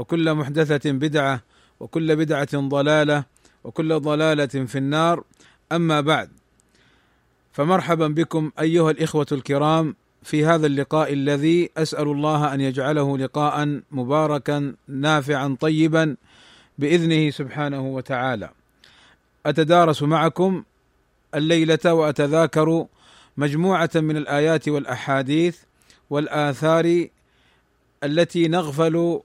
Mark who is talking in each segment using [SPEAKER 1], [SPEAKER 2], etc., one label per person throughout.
[SPEAKER 1] وكل محدثة بدعة وكل بدعة ضلالة وكل ضلالة في النار. أما بعد فمرحبا بكم أيها الإخوة الكرام في هذا اللقاء الذي أسأل الله أن يجعله لقاء مباركا نافعا طيبا بإذنه سبحانه وتعالى. أتدارس معكم الليلة وأتذاكر مجموعة من الآيات والأحاديث والآثار التي نغفل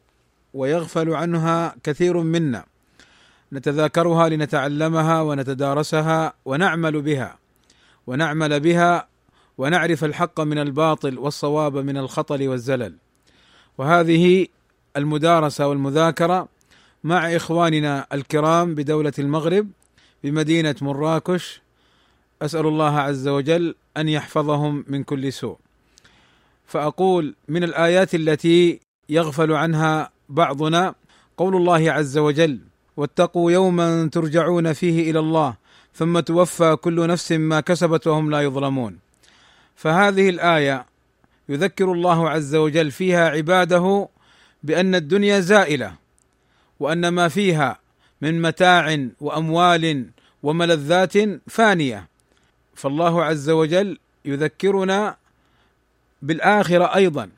[SPEAKER 1] ويغفل عنها كثير منا. نتذاكرها لنتعلمها ونتدارسها ونعمل بها ونعمل بها ونعرف الحق من الباطل والصواب من الخطل والزلل. وهذه المدارسة والمذاكرة مع إخواننا الكرام بدولة المغرب بمدينة مراكش. أسأل الله عز وجل أن يحفظهم من كل سوء. فأقول من الآيات التي يغفل عنها بعضنا قول الله عز وجل واتقوا يوما ترجعون فيه إلى الله ثم توفى كل نفس ما كسبت وهم لا يظلمون. فهذه الآية يذكر الله عز وجل فيها عباده بأن الدنيا زائلة وأن ما فيها من متاع وأموال وملذات فانية. فالله عز وجل يذكرنا بالآخرة أيضا.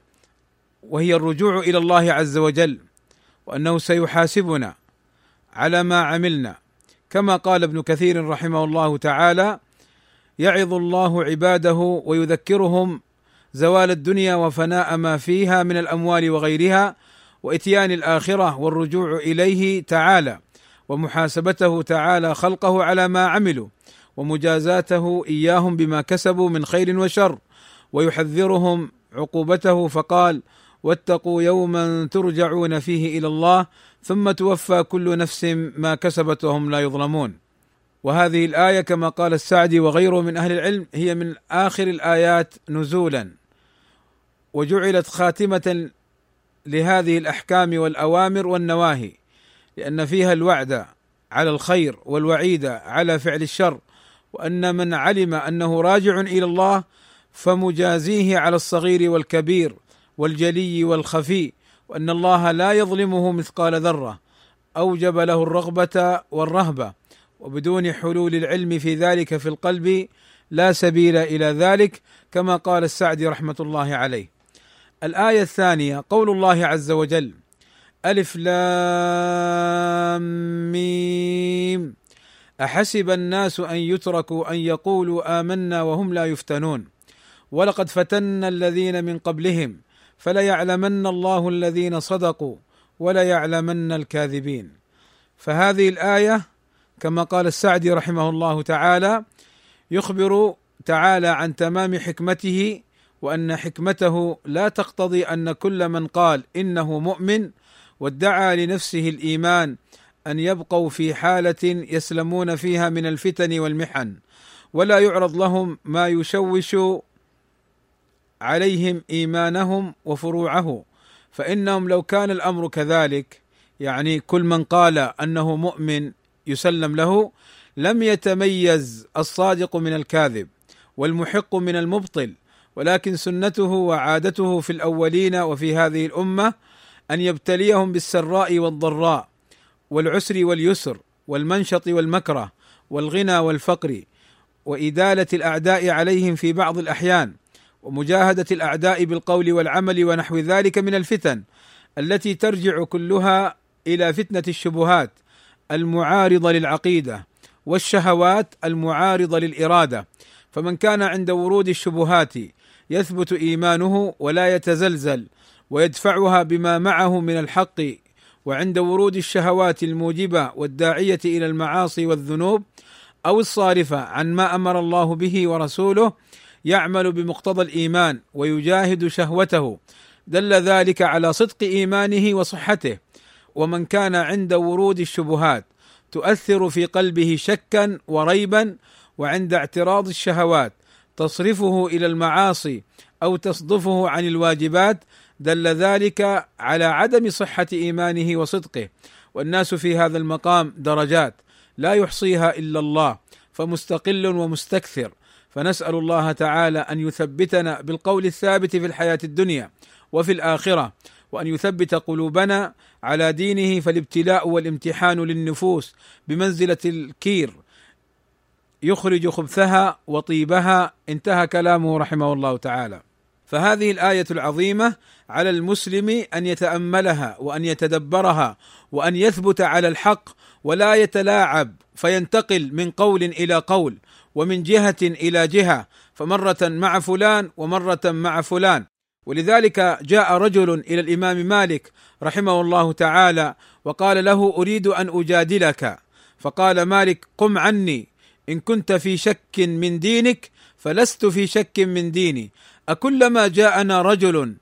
[SPEAKER 1] وهي الرجوع إلى الله عز وجل وأنه سيحاسبنا على ما عملنا. كما قال ابن كثير رحمه الله تعالى يعظ الله عباده ويذكرهم زوال الدنيا وفناء ما فيها من الأموال وغيرها وإتيان الآخرة والرجوع إليه تعالى ومحاسبته تعالى خلقه على ما عملوا ومجازاته إياهم بما كسبوا من خير وشر. ويحذرهم عقوبته فقال واتقوا يوما ترجعون فيه إلى الله ثم توفى كل نفس ما كسبت وهم لا يظلمون. وهذه الآية كما قال السعدي وغيره من أهل العلم هي من آخر الآيات نزولا. وجعلت خاتمة لهذه الأحكام والأوامر والنواهي لأن فيها الوعد على الخير والوعيد على فعل الشر وأن من علم أنه راجع إلى الله فمجازيه على الصغير والكبير. والجلي والخفي وأن الله لا يظلمه مثقال ذرة. أوجب له الرغبة والرهبة وبدون حلول العلم في ذلك في القلب لا سبيل إلى ذلك كما قال السعدي رحمة الله عليه. الآية الثانية قول الله عز وجل: ألف لام ميم. أحسب الناس أن يتركوا أن يقولوا آمنا وهم لا يفتنون. ولقد فتنا الذين من قبلهم فليعلمن الله الذين صدقوا وليعلمن الكاذبين. فهذه الآية كما قال السعدي رحمه الله تعالى يخبر تعالى عن تمام حكمته وأن حكمته لا تقتضي أن كل من قال إنه مؤمن وادعى لنفسه الإيمان أن يبقوا في حالة يسلمون فيها من الفتن والمحن ولا يعرض لهم ما يشوش عليهم إيمانهم وفروعه فإنهم لو كان الأمر كذلك يعني كل من قال أنه مؤمن يسلم له لم يتميز الصادق من الكاذب والمحق من المبطل ولكن سنته وعادته في الأولين وفي هذه الأمة أن يبتليهم بالسراء والضراء والعسر واليسر والمنشط والمكره والغنى والفقر وإدالة الأعداء عليهم في بعض الأحيان. ومجاهدة الأعداء بالقول والعمل ونحو ذلك من الفتن التي ترجع كلها إلى فتنة الشبهات المعارضة للعقيدة والشهوات المعارضة للإرادة. فمن كان عند ورود الشبهات يثبت إيمانه ولا يتزلزل ويدفعها بما معه من الحق وعند ورود الشهوات الموجبة والداعية إلى المعاصي والذنوب أو الصارفة عن ما أمر الله به ورسوله يعمل بمقتضى الإيمان ويجاهد شهوته دل ذلك على صدق إيمانه وصحته. ومن كان عند ورود الشبهات تؤثر في قلبه شكا وريبا وعند اعتراض الشهوات تصرفه إلى المعاصي أو تصدفه عن الواجبات دل ذلك على عدم صحة إيمانه وصدقه. والناس في هذا المقام درجات لا يحصيها إلا الله فمستقل ومستكثر. فنسأل الله تعالى أن يثبتنا بالقول الثابت في الحياة الدنيا وفي الآخرة وأن يثبت قلوبنا على دينه فالابتلاء والامتحان للنفوس بمنزلة الكير يخرج خبثها وطيبها انتهى كلامه رحمه الله تعالى. فهذه الآية العظيمة على المسلم أن يتأملها وأن يتدبرها وأن يثبت على الحق ولا يتلاعب فينتقل من قول إلى قول. ومن جهة إلى جهة فمرة مع فلان ومرة مع فلان. ولذلك جاء رجل إلى الإمام مالك رحمه الله تعالى وقال له أريد أن أجادلك. فقال مالك قم عني إن كنت في شك من دينك فلست في شك من ديني. أكلما جاءنا رجل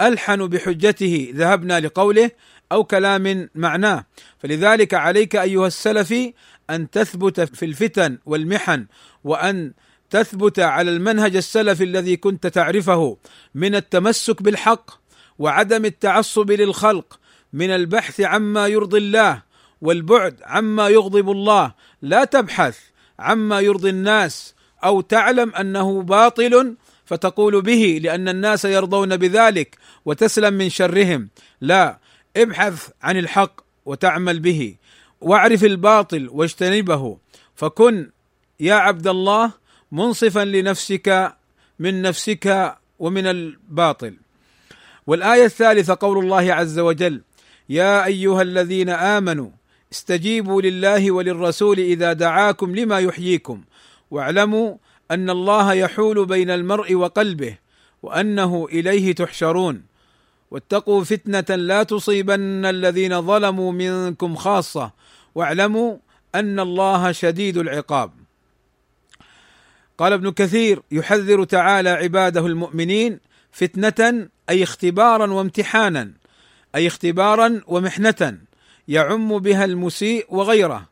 [SPEAKER 1] ألحن بحجته ذهبنا لقوله أو كلام معناه. فلذلك عليك أيها السلفي أن تثبت في الفتن والمحن وأن تثبت على المنهج السلفي الذي كنت تعرفه من التمسك بالحق وعدم التعصب للخلق من البحث عما يرضي الله والبعد عما يغضب الله. لا تبحث عما يرضي الناس أو تعلم أنه باطل فتقول به لأن الناس يرضون بذلك وتسلم من شرهم. لا ابحث عن الحق وتعمل به. واعرف الباطل واجتنبه فكن يا عبد الله منصفا لنفسك من نفسك ومن الباطل. والآية الثالثة قول الله عز وجل يا أيها الذين آمنوا استجيبوا لله وللرسول إذا دعاكم لما يحييكم واعلموا أن الله يحول بين المرء وقلبه وأنه إليه تحشرون. واتقوا فتنة لا تصيبن الذين ظلموا منكم خاصة واعلموا أن الله شديد العقاب. قال ابن كثير يحذر تعالى عباده المؤمنين فتنة أي اختبارا وامتحانا أي اختبارا ومحنة يعم بها المسيء وغيره.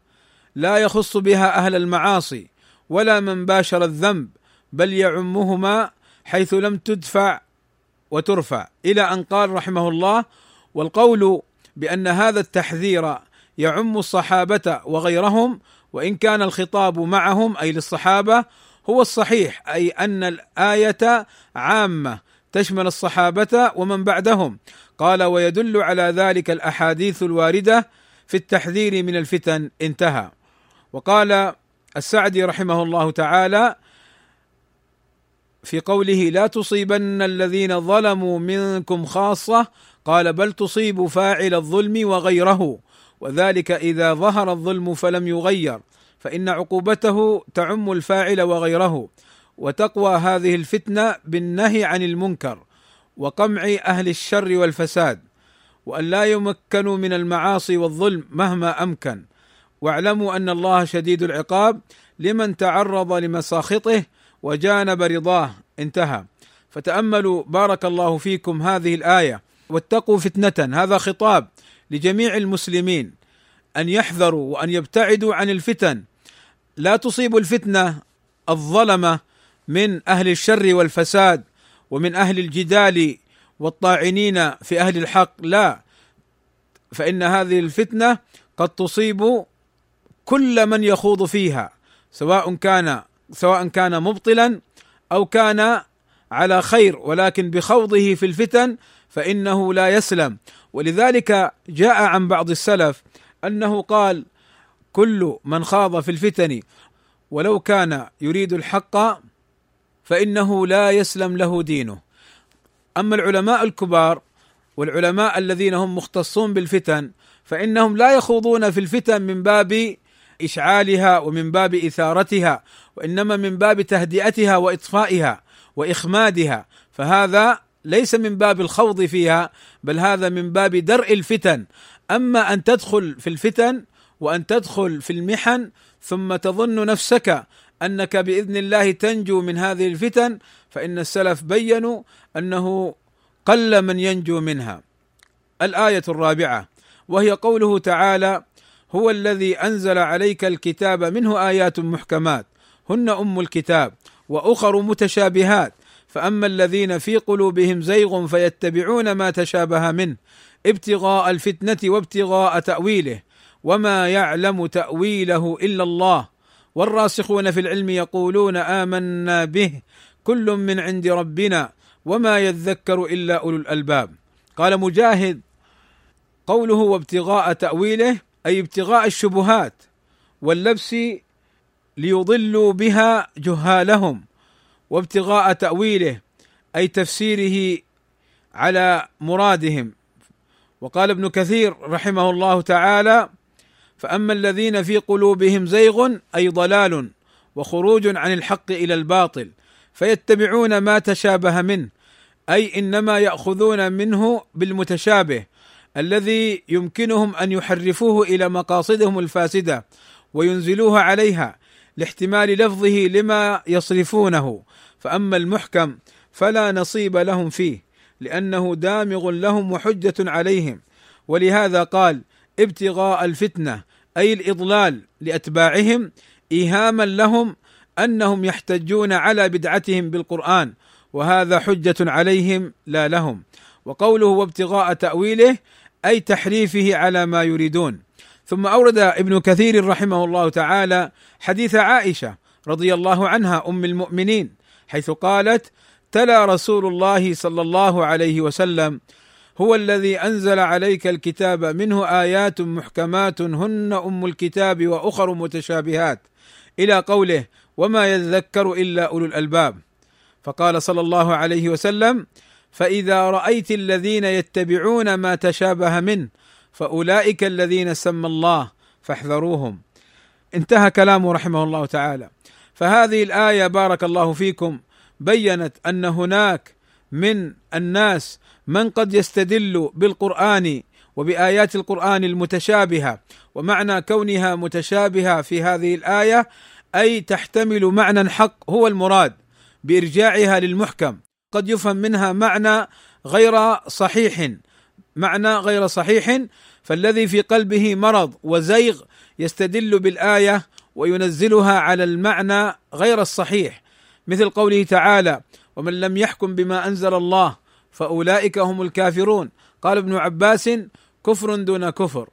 [SPEAKER 1] لا يخص بها أهل المعاصي ولا من باشر الذنب بل يعمهما حيث لم تدفع وترفع. إلى أن قال رحمه الله والقول بأن هذا التحذير يعم الصحابة وغيرهم وإن كان الخطاب معهم أي للصحابة هو الصحيح أي أن الآية عامة تشمل الصحابة ومن بعدهم. قال ويدل على ذلك الأحاديث الواردة في التحذير من الفتن. انتهى. وقال السعدي رحمه الله تعالى في قوله لا تصيبن الذين ظلموا منكم خاصة. قال بل تصيب فاعل الظلم وغيره. وذلك إذا ظهر الظلم فلم يغير فإن عقوبته تعم الفاعل وغيره. وتقوى هذه الفتنة بالنهي عن المنكر وقمع أهل الشر والفساد وأن لا يمكنوا من المعاصي والظلم مهما أمكن. واعلموا أن الله شديد العقاب لمن تعرض لمساخطه وجانب رضاه. انتهى. فتأملوا بارك الله فيكم هذه الآية واتقوا فتنة هذا خطاب. لجميع المسلمين أن يحذروا وأن يبتعدوا عن الفتن. لا تصيب الفتنة الظلمة من أهل الشر والفساد ومن أهل الجدال والطاعنين في أهل الحق. لا فإن هذه الفتنة قد تصيب كل من يخوض فيها سواء كان سواء كان مبطلا أو كان على خير ولكن بخوضه في الفتن فإنه لا يسلم. ولذلك جاء عن بعض السلف أنه قال كل من خاض في الفتن ولو كان يريد الحق فإنه لا يسلم له دينه. أما العلماء الكبار والعلماء الذين هم مختصون بالفتن فإنهم لا يخوضون في الفتن من باب إشعالها ومن باب إثارتها وإنما من باب تهدئتها وإطفائها وإخمادها فهذا ليس من باب الخوض فيها بل هذا من باب درء الفتن أما أن تدخل في الفتن وأن تدخل في المحن ثم تظن نفسك أنك بإذن الله تنجو من هذه الفتن فإن السلف بينوا أنه قل من ينجو منها. الآية الرابعة وهي قوله تعالى هو الذي أنزل عليك الكتاب منه آيات محكمات هن أم الكتاب وأخر متشابهات فأما الذين في قلوبهم زيغ فيتبعون ما تشابه منه ابتغاء الفتنة وابتغاء تأويله وما يعلم تأويله إلا الله. والراسخون في العلم يقولون آمنا به كل من عند ربنا وما يذكر إلا أولو الألباب. قال مجاهد قوله وابتغاء تأويله أي ابتغاء الشبهات واللبس ليضلوا بها جهالهم. وابتغاء تأويله أي تفسيره على مرادهم. وقال ابن كثير رحمه الله تعالى فأما الذين في قلوبهم زيغ أي ضلال وخروج عن الحق إلى الباطل فيتبعون ما تشابه منه أي إنما يأخذون منه بالمتشابه الذي يمكنهم أن يحرفوه إلى مقاصدهم الفاسدة وينزلوها عليها لاحتمال لفظه لما يصرفونه. فأما المحكم فلا نصيب لهم فيه لأنه دامغ لهم وحجة عليهم. ولهذا قال ابتغاء الفتنة أي الإضلال لأتباعهم إيهاما لهم أنهم يحتجون على بدعتهم بالقرآن وهذا حجة عليهم لا لهم. وقوله وابتغاء تأويله أي تحريفه على ما يريدون. ثم أورد ابن كثير رحمه الله تعالى حديث عائشة رضي الله عنها أم المؤمنين حيث قالت تلا رسول الله صلى الله عليه وسلم هو الذي أنزل عليك الكتاب منه آيات محكمات هن أم الكتاب وأخر متشابهات إلى قوله وما يذكر إلا أولو الألباب فقال صلى الله عليه وسلم فإذا رأيت الذين يتبعون ما تشابه منه فأولئك الذين سمى الله فاحذروهم انتهى كلامه رحمه الله تعالى. فهذه الآية بارك الله فيكم بينت أن هناك من الناس من قد يستدل بالقرآن وبآيات القرآن المتشابهة ومعنى كونها متشابهة في هذه الآية أي تحتمل معنى حق هو المراد بإرجاعها للمحكم. قد يفهم منها معنى غير صحيح معنى غير صحيح فالذي في قلبه مرض وزيغ يستدل بالآية وينزلها على المعنى غير الصحيح مثل قوله تعالى ومن لم يحكم بما أنزل الله فأولئك هم الكافرون قال ابن عباس كفر دون كفر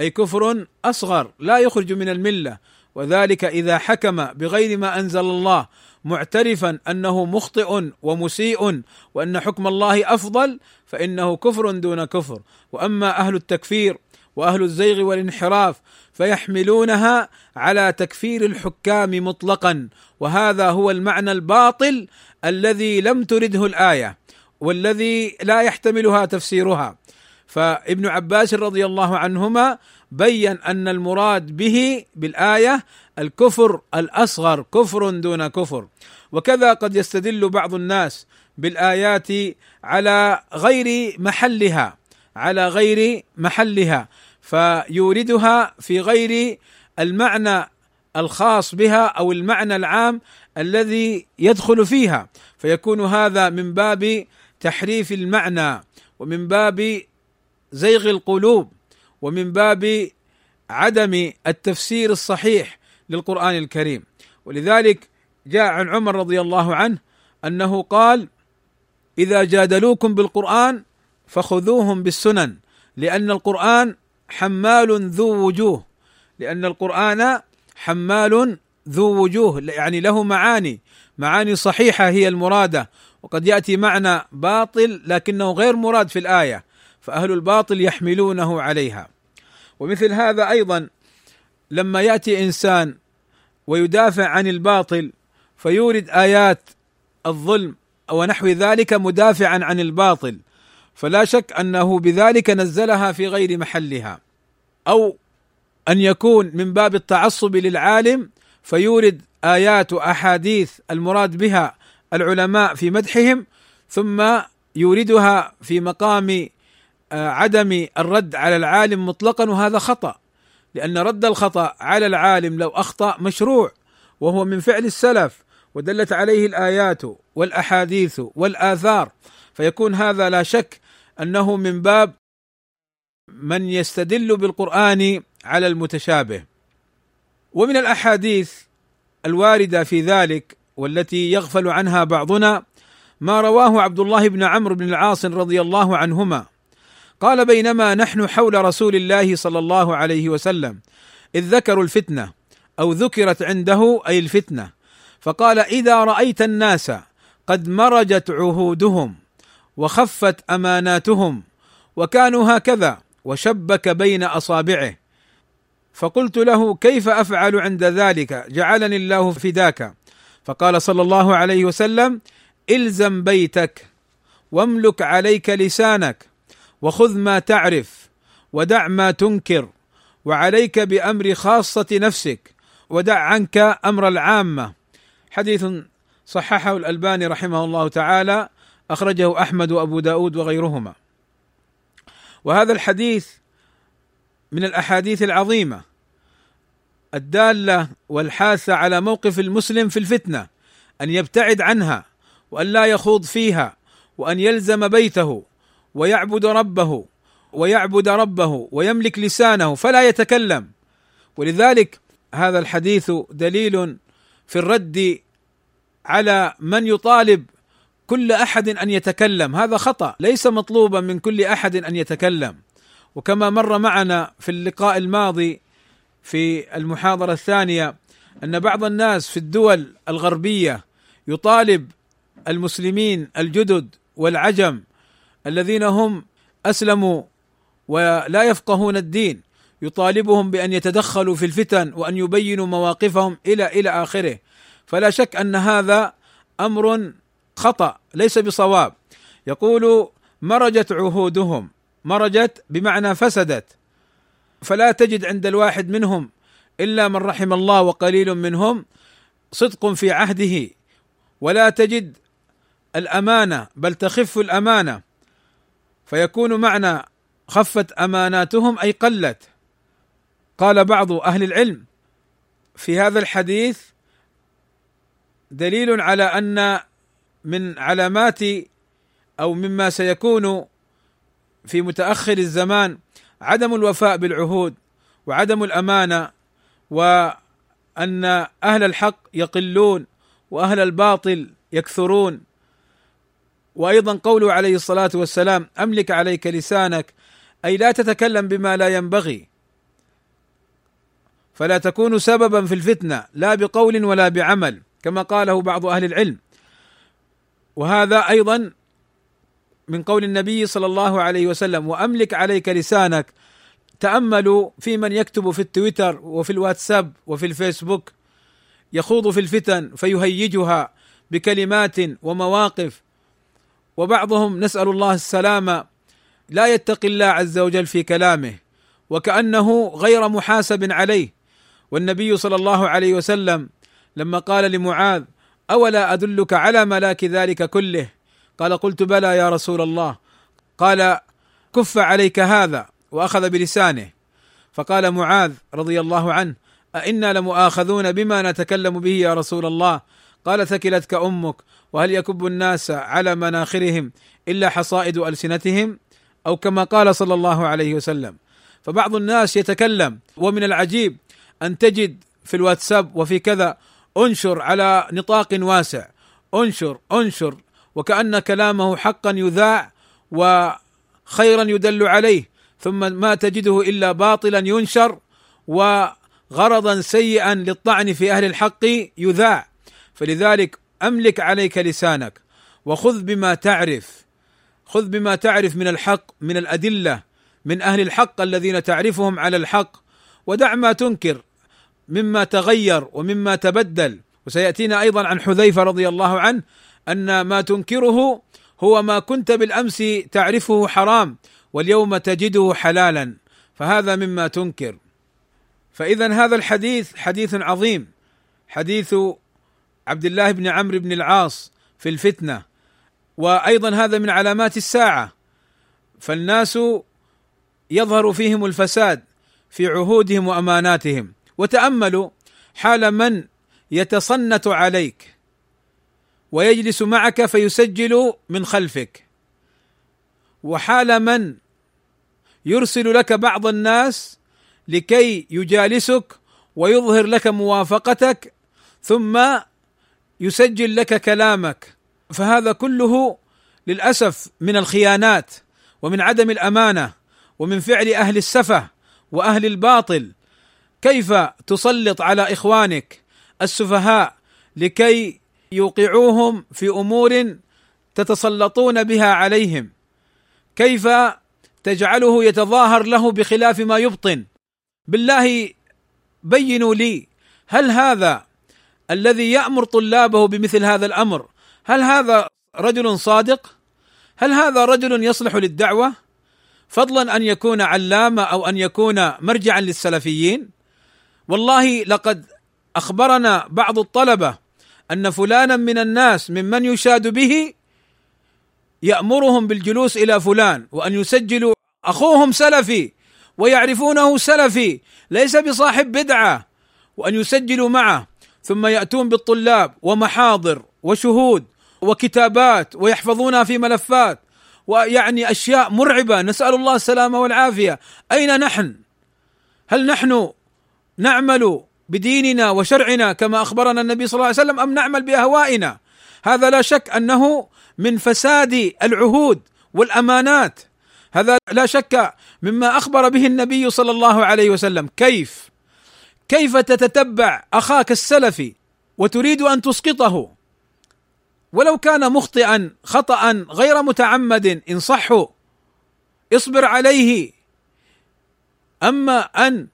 [SPEAKER 1] أي كفر أصغر لا يخرج من الملة وذلك إذا حكم بغير ما أنزل الله معترفا أنه مخطئ ومسيء وأن حكم الله أفضل فإنه كفر دون كفر. وأما أهل التكفير وأهل الزيغ والانحراف فيحملونها على تكفير الحكام مطلقا. وهذا هو المعنى الباطل الذي لم ترده الآية والذي لا يحتملها تفسيرها. فابن عباس رضي الله عنهما بين أن المراد به بالآية الكفر الأصغر كفر دون كفر. وكذا قد يستدل بعض الناس بالآيات على غير محلها على غير محلها. فيوردها في غير المعنى الخاص بها أو المعنى العام الذي يدخل فيها. فيكون هذا من باب تحريف المعنى ومن باب زيغ القلوب ومن باب عدم التفسير الصحيح للقرآن الكريم. ولذلك جاء عن عمر رضي الله عنه أنه قال إذا جادلوكم بالقرآن فخذوهم بالسنن لأن القرآن حمال ذو وجوه لأن القرآن حمال ذو وجوه يعني له معاني معاني صحيحة هي المرادة وقد يأتي معنى باطل لكنه غير مراد في الآية فأهل الباطل يحملونه عليها. ومثل هذا أيضا لما يأتي إنسان ويدافع عن الباطل فيورد آيات الظلم ونحو ذلك مدافعا عن الباطل فلا شك أنه بذلك نزلها في غير محلها. أو أن يكون من باب التعصب للعالم فيورد آيات وأحاديث المراد بها العلماء في مدحهم ثم يوردها في مقام آه، عدم الرد على العالم مطلقا وهذا خطأ. لأن رد الخطأ على العالم لو أخطأ مشروع وهو من فعل السلف ودلت عليه الآيات والأحاديث والآثار. فيكون هذا لا شك أنه من باب من يستدل بالقرآن على المتشابه. ومن الأحاديث الواردة في ذلك والتي يغفل عنها بعضنا ما رواه عبد الله بن عمرو بن العاص رضي الله عنهما. قال بينما نحن حول رسول الله صلى الله عليه وسلم إذ ذكروا الفتنة أو ذكرت عنده أي الفتنة فقال إذا رأيت الناس قد مرجت عهودهم وخفت أماناتهم وكانوا هكذا وشبك بين أصابعه. فقلت له كيف أفعل عند ذلك؟ جعلني الله فداك. فقال صلى الله عليه وسلم إلزم بيتك واملك عليك لسانك وخذ ما تعرف ودع ما تنكر وعليك بأمر خاصة نفسك ودع عنك أمر العامة. حديث صححه الألباني رحمه الله تعالى أخرجه أحمد وأبو داود وغيرهما. وهذا الحديث من الأحاديث العظيمة الدالة والحاثه على موقف المسلم في الفتنة أن يبتعد عنها وأن لا يخوض فيها وأن يلزم بيته ويعبد ربه ويعبد ربه ويملك لسانه فلا يتكلم. ولذلك هذا الحديث دليل في الرد على من يطالب كل أحد أن يتكلم. هذا خطأ. ليس مطلوبا من كل أحد أن يتكلم. وكما مر معنا في اللقاء الماضي في المحاضرة الثانية أن بعض الناس في الدول الغربية يطالب المسلمين الجدد والعجم الذين هم أسلموا ولا يفقهون الدين يطالبهم بأن يتدخلوا في الفتن وأن يبينوا مواقفهم إلى إلى آخره. فلا شك أن هذا أمر خطأ ليس بصواب. يقول مرجت عهودهم مرجت بمعنى فسدت. فلا تجد عند الواحد منهم إلا من رحم الله وقليل منهم صدق في عهده. ولا تجد الأمانة بل تخف الأمانة. فيكون معنى خفت أماناتهم أي قلت. قال بعض أهل العلم في هذا الحديث دليل على أن من علامات أو مما سيكون في متأخر الزمان عدم الوفاء بالعهود وعدم الأمانة وأن أهل الحق يقلون وأهل الباطل يكثرون. وأيضا قوله عليه الصلاة والسلام أملك عليك لسانك أي لا تتكلم بما لا ينبغي. فلا تكون سببا في الفتنة لا بقول ولا بعمل كما قاله بعض أهل العلم. وهذا أيضا من قول النبي صلى الله عليه وسلم وأملك عليك لسانك تأملوا في من يكتب في التويتر وفي الواتساب وفي الفيسبوك يخوض في الفتن فيهيجها بكلمات ومواقف وبعضهم نسأل الله السلامه لا يتقي الله عز وجل في كلامه وكأنه غير محاسب عليه. والنبي صلى الله عليه وسلم لما قال لمعاذ أولا أدلك على ملاك ذلك كله؟ قال قلت بلى يا رسول الله. قال كف عليك هذا وأخذ بلسانه. فقال معاذ رضي الله عنه أئنا لمؤاخذون بما نتكلم به يا رسول الله؟ قال ثكلتك أمك وهل يكب الناس على مناخرهم إلا حصائد ألسنتهم؟ أو كما قال صلى الله عليه وسلم. فبعض الناس يتكلم ومن العجيب أن تجد في الواتساب وفي كذا انشر على نطاق واسع. انشر انشر. وكأن كلامه حقا يذاع وخيرا يدل عليه. ثم ما تجده إلا باطلا ينشر وغرضا سيئا للطعن في أهل الحق يذاع. فلذلك أملك عليك لسانك. وخذ بما تعرف. خذ بما تعرف من الحق من الأدلة من أهل الحق الذين تعرفهم على الحق. ودع ما تنكر. مما تغير ومما تبدل. وسيأتينا أيضا عن حذيفة رضي الله عنه أن ما تنكره هو ما كنت بالأمس تعرفه حرام واليوم تجده حلالا فهذا مما تنكر. فاذا هذا الحديث حديث عظيم حديث عبد الله بن عمرو بن العاص في الفتنة. وأيضا هذا من علامات الساعة. فالناس يظهر فيهم الفساد في عهودهم وأماناتهم. وتأملوا حال من يتصنت عليك ويجلس معك فيسجل من خلفك. وحال من يرسل لك بعض الناس لكي يجالسك ويظهر لك موافقتك ثم يسجل لك كلامك. فهذا كله للأسف من الخيانات ومن عدم الأمانة ومن فعل أهل السفه وأهل الباطل كيف تسلط على إخوانك السفهاء لكي يوقعوهم في أمور تتسلطون بها عليهم؟ كيف تجعله يتظاهر له بخلاف ما يبطن؟ بالله بينوا لي هل هذا الذي يأمر طلابه بمثل هذا الأمر هل هذا رجل صادق؟ هل هذا رجل يصلح للدعوة؟ فضلا أن يكون علامة أو أن يكون مرجعا للسلفيين؟ والله لقد أخبرنا بعض الطلبة أن فلانا من الناس ممن يشاد به يأمرهم بالجلوس إلى فلان وأن يسجلوا أخوهم سلفي ويعرفونه سلفي ليس بصاحب بدعة وأن يسجلوا معه ثم يأتون بالطلاب ومحاضر وشهود وكتابات ويحفظونها في ملفات ويعني أشياء مرعبة نسأل الله السلامة والعافية أين نحن؟ هل نحن نعمل بديننا وشرعنا كما أخبرنا النبي صلى الله عليه وسلم أم نعمل بأهوائنا؟ هذا لا شك أنه من فساد العهود والأمانات. هذا لا شك مما أخبر به النبي صلى الله عليه وسلم. كيف؟ كيف تتتبع أخاك السلفي وتريد أن تسقطه؟ ولو كان مخطئا خطأ غير متعمد إن صحوا اصبر عليه. أما أن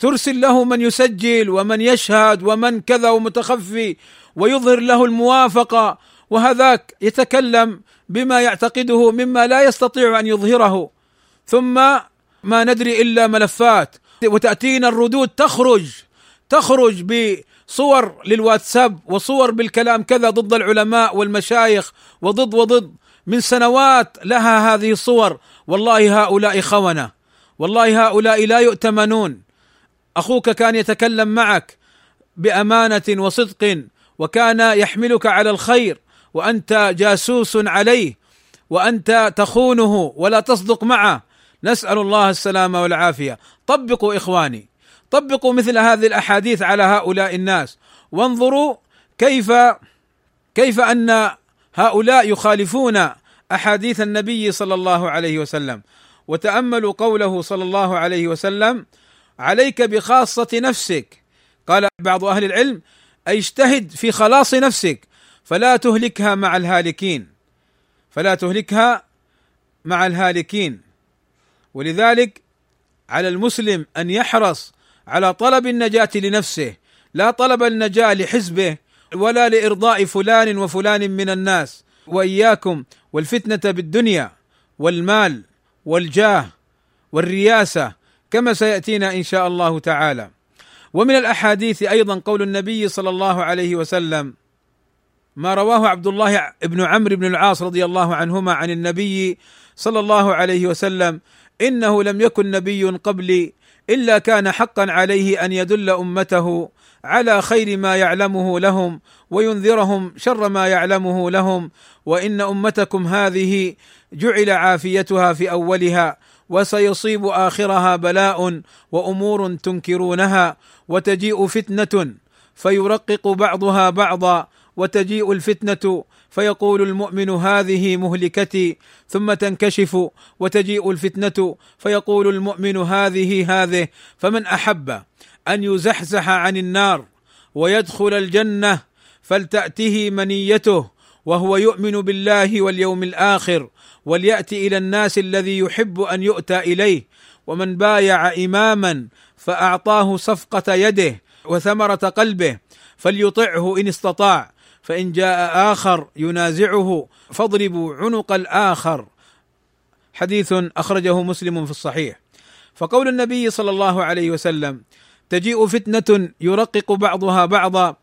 [SPEAKER 1] ترسل له من يسجل ومن يشهد ومن كذا ومتخفي ويظهر له الموافقة وهذاك يتكلم بما يعتقده مما لا يستطيع أن يظهره. ثم ما ندري إلا ملفات. وتأتينا الردود تخرج تخرج بصور للواتساب وصور بالكلام كذا ضد العلماء والمشايخ وضد وضد. من سنوات لها هذه الصور. والله هؤلاء خونة. والله هؤلاء لا يؤتمنون. أخوك كان يتكلم معك بأمانة وصدق وكان يحملك على الخير وأنت جاسوس عليه وأنت تخونه ولا تصدق معه. نسأل الله السلامة والعافية. طبقوا إخواني. طبقوا مثل هذه الأحاديث على هؤلاء الناس. وانظروا كيف كيف أن هؤلاء يخالفون أحاديث النبي صلى الله عليه وسلم. وتأملوا قوله صلى الله عليه وسلم عليك بخاصة نفسك. قال بعض أهل العلم اي اجتهد في خلاص نفسك فلا تهلكها مع الهالكين. فلا تهلكها مع الهالكين. ولذلك على المسلم أن يحرص على طلب النجاة لنفسه لا طلب النجاة لحزبه ولا لإرضاء فلان وفلان من الناس. وإياكم والفتنة بالدنيا والمال والجاه والرياسة كما سيأتينا إن شاء الله تعالى. ومن الأحاديث أيضا قول النبي صلى الله عليه وسلم ما رواه عبد الله بن عمرو بن العاص رضي الله عنهما عن النبي صلى الله عليه وسلم إنه لم يكن نبي قبلي إلا كان حقا عليه أن يدل أمته على خير ما يعلمه لهم وينذرهم شر ما يعلمه لهم وإن أمتكم هذه جعل عافيتها في أولها وسيصيب آخرها بلاء وأمور تنكرونها وتجيء فتنة فيرقق بعضها بعضا وتجيء الفتنة فيقول المؤمن هذه مهلكتي ثم تنكشف وتجيء الفتنة فيقول المؤمن هذه هذه فمن أحب أن يزحزح عن النار ويدخل الجنة فلتأته منيته وهو يؤمن بالله واليوم الآخر وليأتي إلى الناس الذي يحب أن يؤتى إليه ومن بايع إماما فأعطاه صفقة يده وثمرة قلبه فليطعه إن استطاع فإن جاء آخر ينازعه فاضربوا عنق الآخر. حديث أخرجه مسلم في الصحيح. فقول النبي صلى الله عليه وسلم تجيء فتنة يرقق بعضها بعضا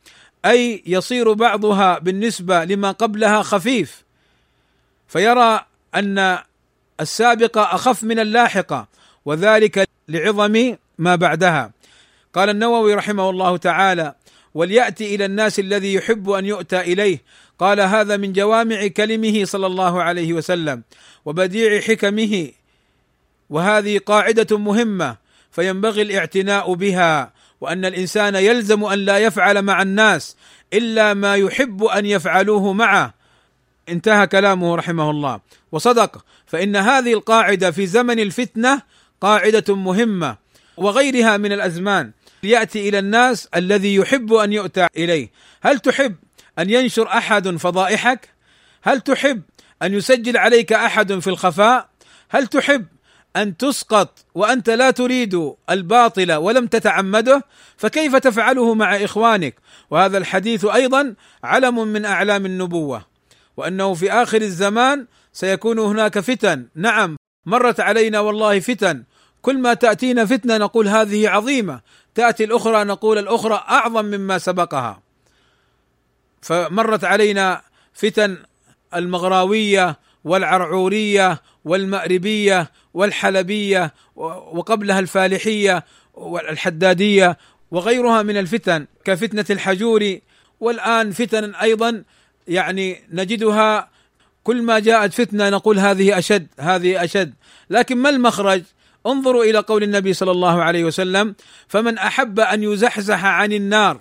[SPEAKER 1] أي يصير بعضها بالنسبة لما قبلها خفيف. فيرى أن السابقه أخف من اللاحقه وذلك لعظم ما بعدها. قال النووي رحمه الله تعالى وليأتي إلى الناس الذي يحب أن يؤتى إليه. قال هذا من جوامع كلمه صلى الله عليه وسلم وبديع حكمه وهذه قاعدة مهمة فينبغي الاعتناء بها وأن الإنسان يلزم أن لا يفعل مع الناس إلا ما يحب أن يفعلوه معه انتهى كلامه رحمه الله. وصدق فإن هذه القاعدة في زمن الفتنة قاعدة مهمة وغيرها من الأزمان. ياتي إلى الناس الذي يحب أن يؤتى إليه. هل تحب أن ينشر أحد فضائحك؟ هل تحب أن يسجل عليك أحد في الخفاء؟ هل تحب أن تسقط وأنت لا تريد الباطل ولم تتعمده؟ فكيف تفعله مع إخوانك؟ وهذا الحديث أيضا علم من أعلام النبوة. وأنه في آخر الزمان سيكون هناك فتن. نعم مرت علينا والله فتن. كل ما تأتينا فتنة نقول هذه عظيمة. تأتي الأخرى نقول الأخرى أعظم مما سبقها. فمرت علينا فتن المغراوية والعرعورية والمأربية والحلبية وقبلها الفالحية والحدادية وغيرها من الفتن كفتنة الحجور والآن فتن أيضا يعني نجدها كل ما جاءت فتنة نقول هذه أشد هذه أشد لكن ما المخرج؟ انظروا إلى قول النبي صلى الله عليه وسلم فمن أحب أن يزحزح عن النار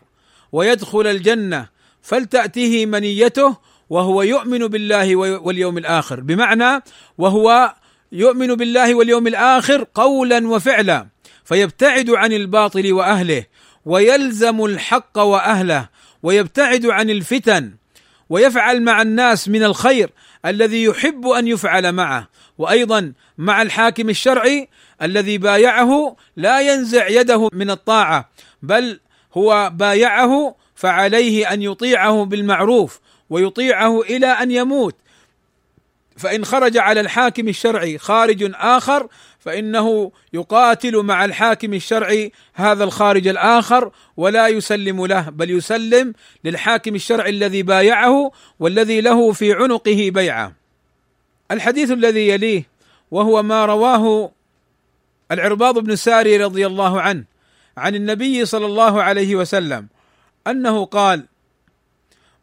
[SPEAKER 1] ويدخل الجنة فلتاته منيته وهو يؤمن بالله واليوم الآخر بمعنى وهو يؤمن بالله واليوم الآخر قولا وفعلا فيبتعد عن الباطل وأهله ويلزم الحق وأهله ويبتعد عن الفتن ويفعل مع الناس من الخير الذي يحب أن يفعل معه. وأيضا مع الحاكم الشرعي الذي بايعه لا ينزع يده من الطاعة بل هو بايعه فعليه أن يطيعه بالمعروف ويطيعه إلى أن يموت. فإن خرج على الحاكم الشرعي خارج آخر فإنه يقاتل مع الحاكم الشرعي هذا الخارج الآخر ولا يسلم له بل يسلم للحاكم الشرعي الذي بايعه والذي له في عنقه بيعة. الحديث الذي يليه وهو ما رواه العرباض بن ساري رضي الله عنه عن النبي صلى الله عليه وسلم أنه قال: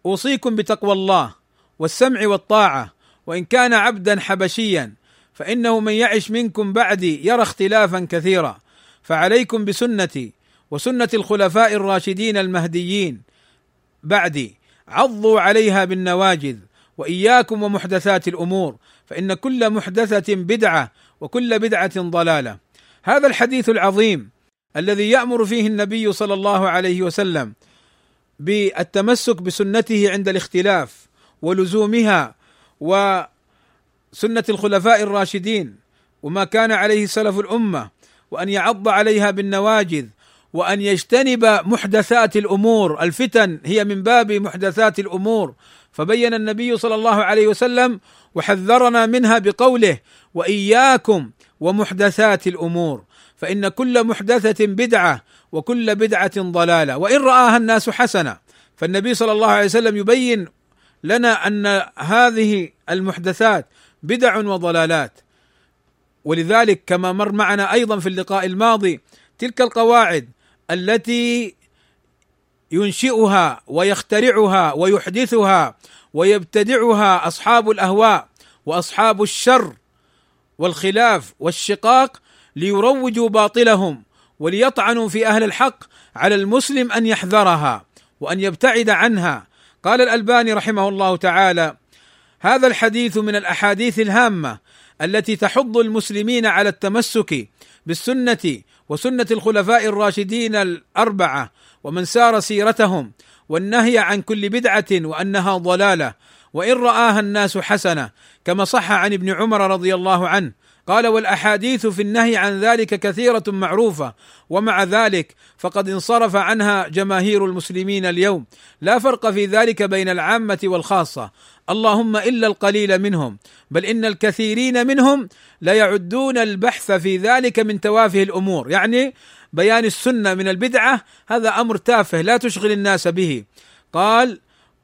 [SPEAKER 1] أوصيكم بتقوى الله والسمع والطاعة وإن كان عبدا حبشيا فإنه من يعش منكم بعدي يرى اختلافا كثيرا. فعليكم بسنتي وسنة الخلفاء الراشدين المهديين. بعدي عضوا عليها بالنواجذ وإياكم ومحدثات الأمور فإن كل محدثة بدعة وكل بدعة ضلالة. هذا الحديث العظيم الذي يأمر فيه النبي صلى الله عليه وسلم بالتمسك بسنته عند الاختلاف ولزومها وسنه الخلفاء الراشدين وما كان عليه سلف الأمة وأن يعض عليها بالنواجذ وأن يجتنب محدثات الأمور الفتن هي من باب محدثات الأمور. فبين النبي صلى الله عليه وسلم وحذرنا منها بقوله وإياكم ومحدثات الأمور فإن كل محدثة بدعة وكل بدعة ضلالة. وإن رآها الناس حسنة فالنبي صلى الله عليه وسلم يبين لنا أن هذه المحدثات بدع وضلالات. ولذلك كما مر معنا أيضا في اللقاء الماضي تلك القواعد التي ينشئها ويخترعها ويحدثها ويبتدعها أصحاب الأهواء وأصحاب الشر والخلاف والشقاق ليروجوا باطلهم وليطعنوا في أهل الحق على المسلم أن يحذرها وأن يبتعد عنها. قال الألباني رحمه الله تعالى هذا الحديث من الأحاديث الهامة التي تحض المسلمين على التمسك بالسنة وسنة الخلفاء الراشدين الأربعة ومن سار سيرتهم والنهي عن كل بدعة وأنها ضلالة وإن رآها الناس حسنة كما صح عن ابن عمر رضي الله عنه قال والأحاديث في النهي عن ذلك كثيرة معروفة ومع ذلك فقد انصرف عنها جماهير المسلمين اليوم لا فرق في ذلك بين العامة والخاصة اللهم إلا القليل منهم بل إن الكثيرين منهم لا يعدون البحث في ذلك من توافه الأمور. يعني بيان السنة من البدعة هذا أمر تافه لا تشغل الناس به. قال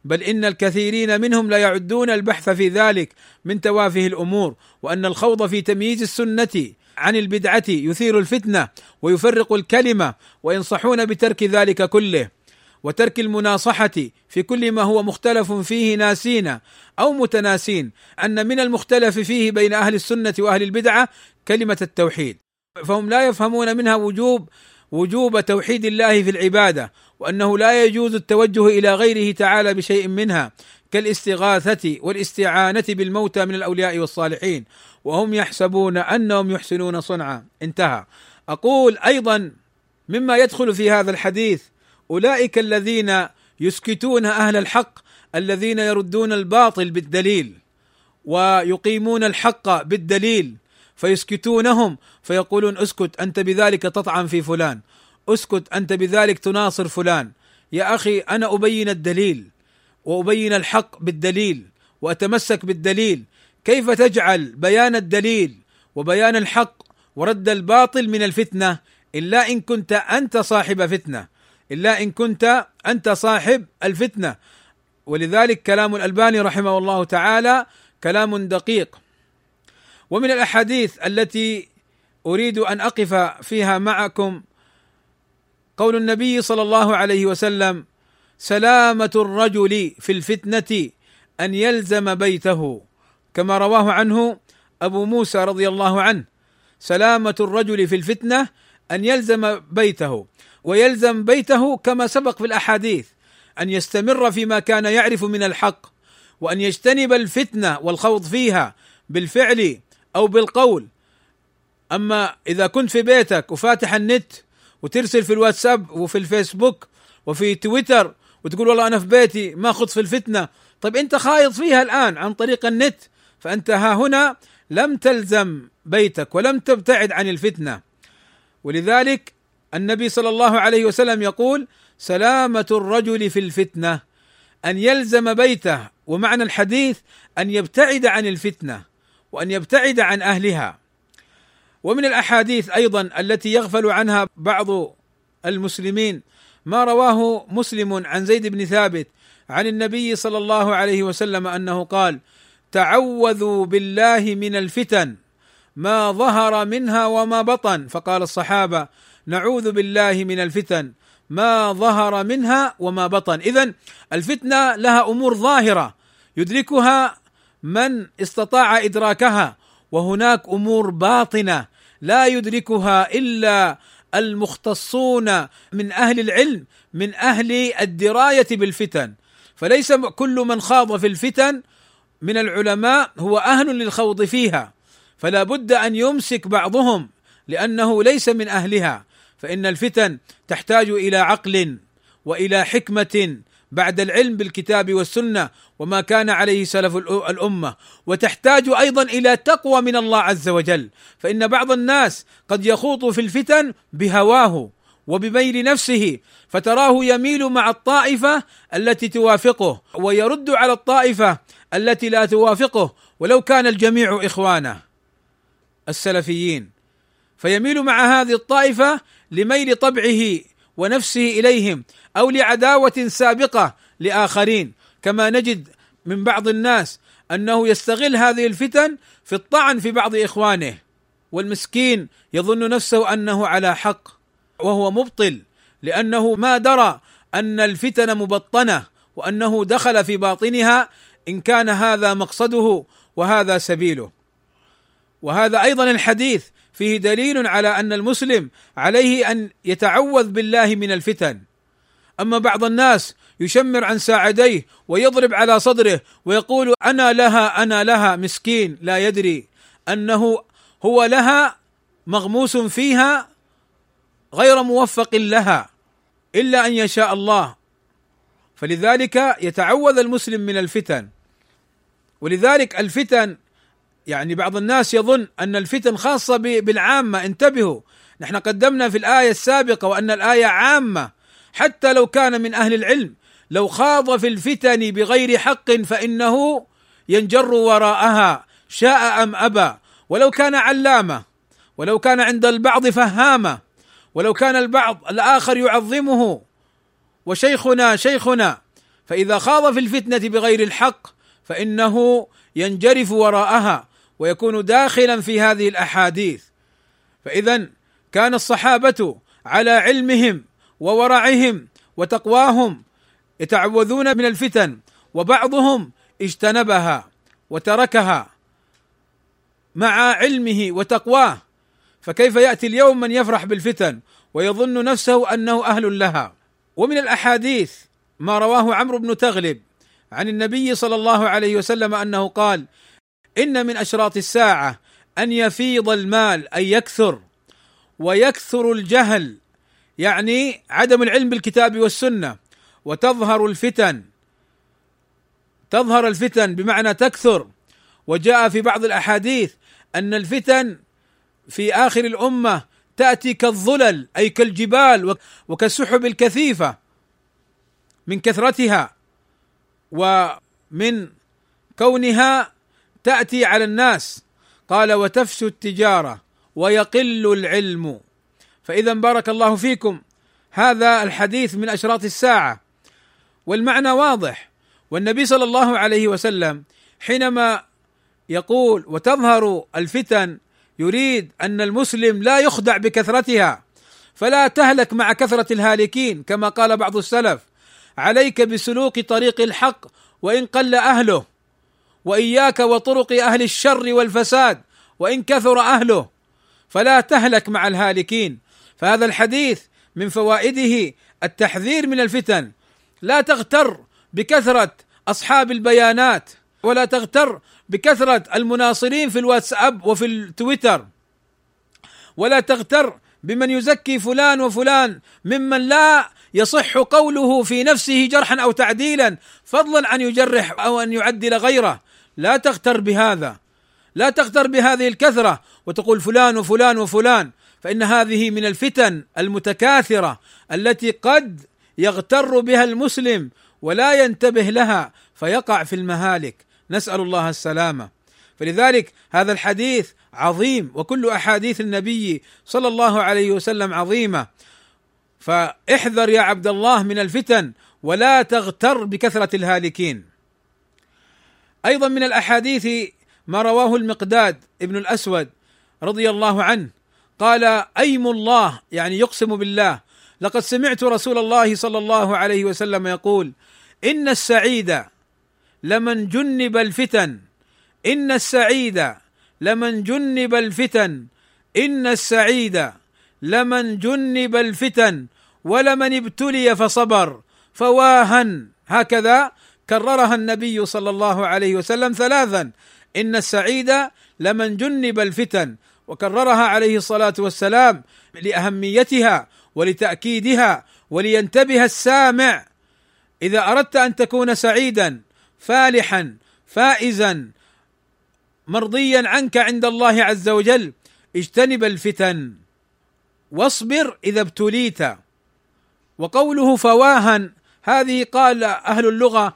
[SPEAKER 1] بل إن الكثيرين منهم لا يعدون البحث في ذلك من توافه الأمور وأن الخوض في تمييز السنة عن البدعة يثير الفتنة ويفرق الكلمة وينصحون بترك ذلك كله. وترك المناصحة في كل ما هو مختلف فيه ناسين أو متناسين أن من المختلف فيه بين أهل السنة وأهل البدعة كلمة التوحيد. فهم لا يفهمون منها وجوب وجوب توحيد الله في العبادة وأنه لا يجوز التوجه إلى غيره تعالى بشيء منها كالاستغاثة والاستعانة بالموتى من الأولياء والصالحين. وهم يحسبون أنهم يحسنون صنعا. انتهى. أقول أيضا مما يدخل في هذا الحديث أولئك الذين يسكتون أهل الحق الذين يردون الباطل بالدليل ويقيمون الحق بالدليل فيسكتونهم فيقولون اسكت أنت بذلك تطعن في فلان اسكت أنت بذلك تناصر فلان. يا أخي أنا أبين الدليل وأبين الحق بالدليل وأتمسك بالدليل. كيف تجعل بيان الدليل وبيان الحق ورد الباطل من الفتنة إلا إن كنت أنت صاحب فتنة؟ إلا إن كنت أنت صاحب الفتنة. ولذلك كلام الألباني رحمه الله تعالى كلام دقيق. ومن الأحاديث التي أريد أن أقف فيها معكم قول النبي صلى الله عليه وسلم سلامة الرجل في الفتنة أن يلزم بيته. كما رواه عنه أبو موسى رضي الله عنه سلامة الرجل في الفتنة أن يلزم بيته. ويلزم بيته كما سبق في الأحاديث أن يستمر فيما كان يعرف من الحق وأن يجتنب الفتنة والخوض فيها بالفعل أو بالقول. أما إذا كنت في بيتك وفاتح النت وترسل في الواتساب وفي الفيسبوك وفي تويتر وتقول والله أنا في بيتي ما خض في الفتنة طيب أنت خايض فيها الآن عن طريق النت فأنت ها هنا لم تلزم بيتك ولم تبتعد عن الفتنة. ولذلك النبي صلى الله عليه وسلم يقول سلامة الرجل في الفتنة أن يلزم بيته ومعنى الحديث أن يبتعد عن الفتنة وأن يبتعد عن أهلها. ومن الأحاديث أيضا التي يغفل عنها بعض المسلمين ما رواه مسلم عن زيد بن ثابت عن النبي صلى الله عليه وسلم أنه قال تعوذوا بالله من الفتن ما ظهر منها وما بطن. فقال الصحابة نعوذ بالله من الفتن. ما ظهر منها وما بطن. اذا الفتنة لها أمور ظاهرة. يدركها من استطاع إدراكها. وهناك أمور باطنة. لا يدركها إلا المختصون من أهل العلم من أهل الدراية بالفتن. فليس كل من خاض في الفتن من العلماء هو أهل للخوض فيها. فلا بد أن يمسك بعضهم لأنه ليس من أهلها. فإن الفتن تحتاج إلى عقل وإلى حكمة بعد العلم بالكتاب والسنة وما كان عليه سلف الأمة. وتحتاج أيضا إلى تقوى من الله عز وجل. فإن بعض الناس قد يخوض في الفتن بهواه وبميل نفسه فتراه يميل مع الطائفة التي توافقه ويرد على الطائفة التي لا توافقه. ولو كان الجميع إخوانه السلفيين. فيميل مع هذه الطائفة لميل طبعه ونفسه إليهم أو لعداوة سابقة لآخرين. كما نجد من بعض الناس أنه يستغل هذه الفتن في الطعن في بعض إخوانه والمسكين يظن نفسه أنه على حق وهو مبطل لأنه ما درى أن الفتن مبطنة وأنه دخل في باطنها إن كان هذا مقصده وهذا سبيله. وهذا أيضا الحديث فيه دليل على أن المسلم عليه أن يتعوذ بالله من الفتن. أما بعض الناس يشمر عن ساعديه ويضرب على صدره ويقول أنا لها أنا لها مسكين لا يدري. أنه هو لها مغموس فيها غير موفق لها إلا أن يشاء الله. فلذلك يتعوذ المسلم من الفتن. ولذلك الفتن يعني بعض الناس يظن أن الفتن خاصة بالعامة انتبهوا. نحن قدمنا في الآية السابقة وأن الآية عامة حتى لو كان من أهل العلم. لو خاض في الفتن بغير حق فإنه ينجر وراءها شاء أم أبى. ولو كان علامة ولو كان عند البعض فهامة. ولو كان البعض الآخر يعظمه وشيخنا شيخنا. فإذا خاض في الفتنة بغير الحق فإنه ينجرف وراءها. ويكون داخلا في هذه الأحاديث. فاذا كان الصحابة على علمهم وورعهم وتقواهم يتعوذون من الفتن وبعضهم اجتنبها وتركها مع علمه وتقواه. فكيف يأتي اليوم من يفرح بالفتن ويظن نفسه أنه أهل لها؟ ومن الأحاديث ما رواه عمرو بن تغلب عن النبي صلى الله عليه وسلم أنه قال إن من أشراط الساعة أن يفيض المال أي يكثر ويكثر الجهل يعني عدم العلم بالكتاب والسنة وتظهر الفتن. تظهر الفتن بمعنى تكثر. وجاء في بعض الأحاديث أن الفتن في آخر الأمة تأتي كالظلل أي كالجبال وكالسحب الكثيفة من كثرتها ومن كونها تأتي على الناس. قال وتفشو التجارة ويقل العلم. فإذا بارك الله فيكم. هذا الحديث من أشراط الساعة. والمعنى واضح. والنبي صلى الله عليه وسلم حينما يقول وتظهر الفتن يريد أن المسلم لا يخدع بكثرتها. فلا تهلك مع كثرة الهالكين. كما قال بعض السلف عليك بسلوك طريق الحق وإن قل أهله. وإياك وطرق أهل الشر والفساد وإن كثر أهله فلا تهلك مع الهالكين. فهذا الحديث من فوائده التحذير من الفتن. لا تغتر بكثرة أصحاب البيانات ولا تغتر بكثرة المناصرين في الواتساب وفي التويتر. ولا تغتر بمن يزكي فلان وفلان ممن لا يصح قوله في نفسه جرحا أو تعديلا فضلا عن يجرح أو أن يعدل غيره. لا تغتر بهذا لا تغتر بهذه الكثرة وتقول فلان وفلان وفلان فإن هذه من الفتن المتكاثرة التي قد يغتر بها المسلم ولا ينتبه لها فيقع في المهالك. نسأل الله السلامة. فلذلك هذا الحديث عظيم وكل أحاديث النبي صلى الله عليه وسلم عظيمة. فاحذر يا عبد الله من الفتن ولا تغتر بكثرة الهالكين. أيضا من الأحاديث ما رواه المقداد ابن الأسود رضي الله عنه. قال أيم الله يعني يقسم بالله. لقد سمعت رسول الله صلى الله عليه وسلم يقول إن السعيد لمن جنب الفتن. إن السعيد لمن جنب الفتن. إن السعيد لمن جنب الفتن. ولمن ابتلي فصبر. فواها هكذا كررها النبي صلى الله عليه وسلم ثلاثا. إن السعيد لمن جنب الفتن. وكررها عليه الصلاة والسلام لأهميتها ولتأكيدها ولينتبه السامع. إذا أردت أن تكون سعيدا فالحا فائزا مرضيا عنك عند الله عز وجل اجتنب الفتن. واصبر إذا ابتليت. وقوله فواها هذه قال أهل اللغة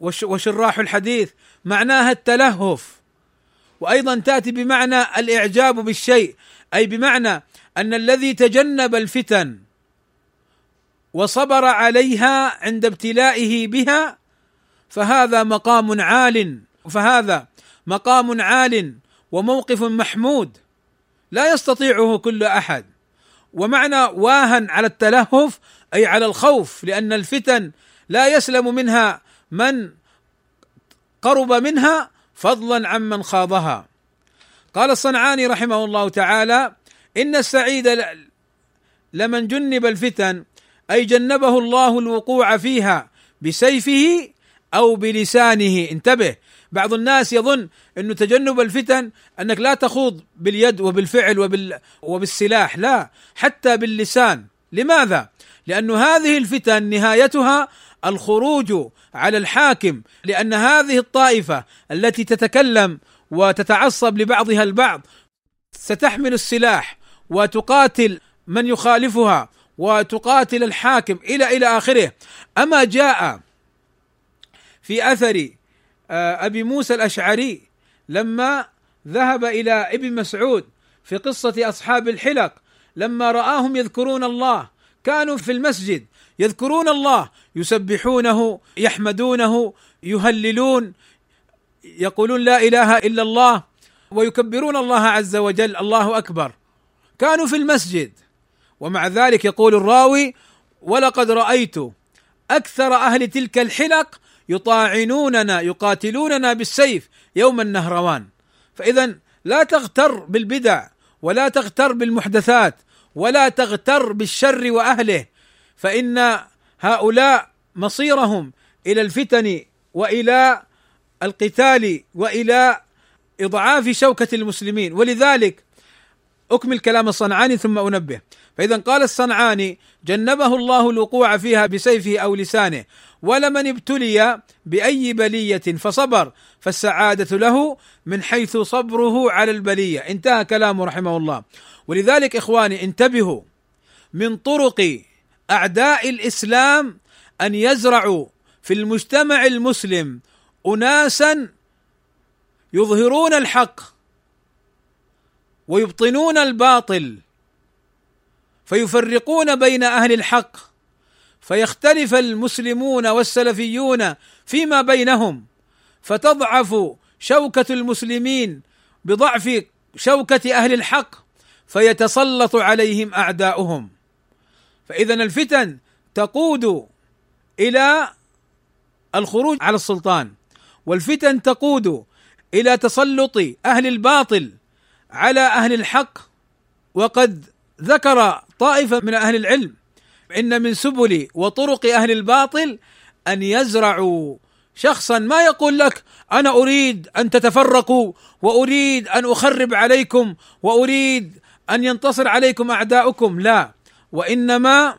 [SPEAKER 1] وشراح الحديث؟ معناها التلهف. وأيضا تأتي بمعنى الإعجاب بالشيء أي بمعنى أن الذي تجنب الفتن وصبر عليها عند ابتلائه بها فهذا مقام عال فهذا مقام عال وموقف محمود. لا يستطيعه كل أحد. ومعنى واهن على التلهف أي على الخوف لأن الفتن لا يسلم منها من قرب منها فضلا عمن خاضها. قال الصنعاني رحمه الله تعالى إن السعيد لمن جنب الفتن أي جنبه الله الوقوع فيها بسيفه أو بلسانه. انتبه بعض الناس يظن إنه تجنب الفتن أنك لا تخوض باليد وبالفعل وبال وبالسلاح لا حتى باللسان. لماذا؟ لأن هذه الفتن نهايتها الخروج على الحاكم لأن هذه الطائفة التي تتكلم وتتعصب لبعضها البعض ستحمل السلاح وتقاتل من يخالفها وتقاتل الحاكم إلى إلى آخره. أما جاء في أثر آه، أبي موسى الأشعري لما ذهب إلى ابن مسعود في قصة أصحاب الحلق لما رآهم يذكرون الله كانوا في المسجد يذكرون الله يسبحونه يحمدونه يهللون يقولون لا إله إلا الله ويكبرون الله عز وجل الله أكبر. كانوا في المسجد ومع ذلك يقول الراوي ولقد رأيت أكثر أهل تلك الحلق يطاعنوننا يقاتلوننا بالسيف يوم النهروان. فاذا لا تغتر بالبدع ولا تغتر بالمحدثات ولا تغتر بالشر وأهله. فإن هؤلاء مصيرهم إلى الفتن وإلى القتال وإلى إضعاف شوكة المسلمين. ولذلك أكمل كلام الصنعاني ثم أنبه. فإذا قال الصنعاني جنبه الله الوقوع فيها بسيفه أو لسانه ولمن ابتلي بأي بلية فصبر فالسعادة له من حيث صبره على البلية. انتهى كلامه رحمه الله. ولذلك إخواني انتبهوا من طرق أعداء الإسلام أن يزرعوا في المجتمع المسلم اناسا يظهرون الحق ويبطنون الباطل فيفرقون بين أهل الحق فيختلف المسلمون والسلفيون فيما بينهم فتضعف شوكة المسلمين بضعف شوكة أهل الحق فيتسلط عليهم أعداؤهم. فاذا الفتن تقود إلى الخروج على السلطان والفتن تقود إلى تسلط أهل الباطل على أهل الحق وقد ذكر طائفة من أهل العلم إن من سبل وطرق أهل الباطل أن يزرعوا. شخصا ما يقول لك أنا أريد أن تتفرقوا وأريد أن أخرب عليكم وأريد أن ينتصر عليكم أعداؤكم لا. وإنما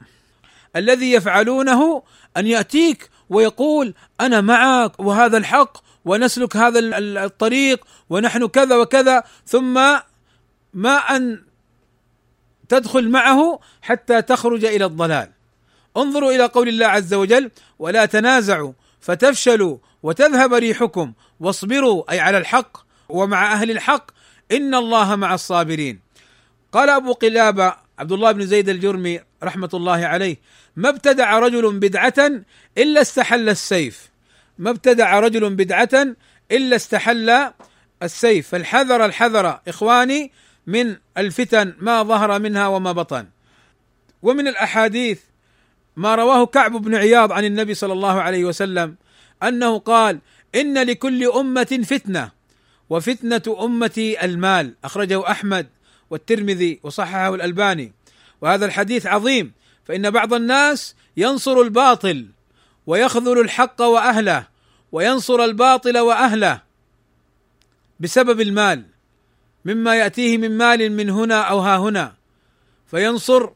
[SPEAKER 1] الذي يفعلونه أن يأتيك ويقول أنا معك وهذا الحق ونسلك هذا الطريق ونحن كذا وكذا ثم ما أن تدخل معه حتى تخرج إلى الضلال. انظروا إلى قول الله عز وجل ولا تنازعوا فتفشلوا وتذهب ريحكم واصبروا أي على الحق ومع أهل الحق. إن الله مع الصابرين. قال أبو قلابة عبد الله بن زيد الجرمي رحمة الله عليه ما ابتدع رجل بدعة إلا استحل السيف. ما ابتدع رجل بدعة إلا استحل السيف. فالحذر الحذر إخواني من الفتن ما ظهر منها وما بطن. ومن الأحاديث ما رواه كعب بن عياض عن النبي صلى الله عليه وسلم أنه قال إن لكل أمة فتنة وفتنة أمتي المال. أخرجه أحمد. والترمذي وصححه الألباني. وهذا الحديث عظيم فإن بعض الناس ينصر الباطل ويخذل الحق وأهله وينصر الباطل وأهله بسبب المال مما يأتيه من مال من هنا أو ها هنا. فينصر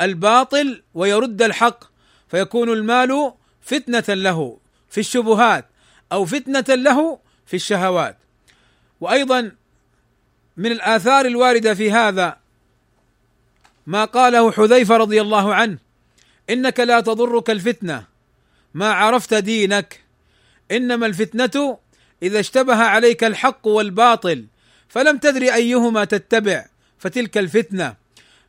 [SPEAKER 1] الباطل ويرد الحق فيكون المال فتنة له في الشبهات أو فتنة له في الشهوات. وأيضا من الآثار الواردة في هذا ما قاله حذيفة رضي الله عنه. إنك لا تضرك الفتنة. ما عرفت دينك. إنما الفتنة إذا اشتبه عليك الحق والباطل. فلم تدري أيهما تتبع فتلك الفتنة.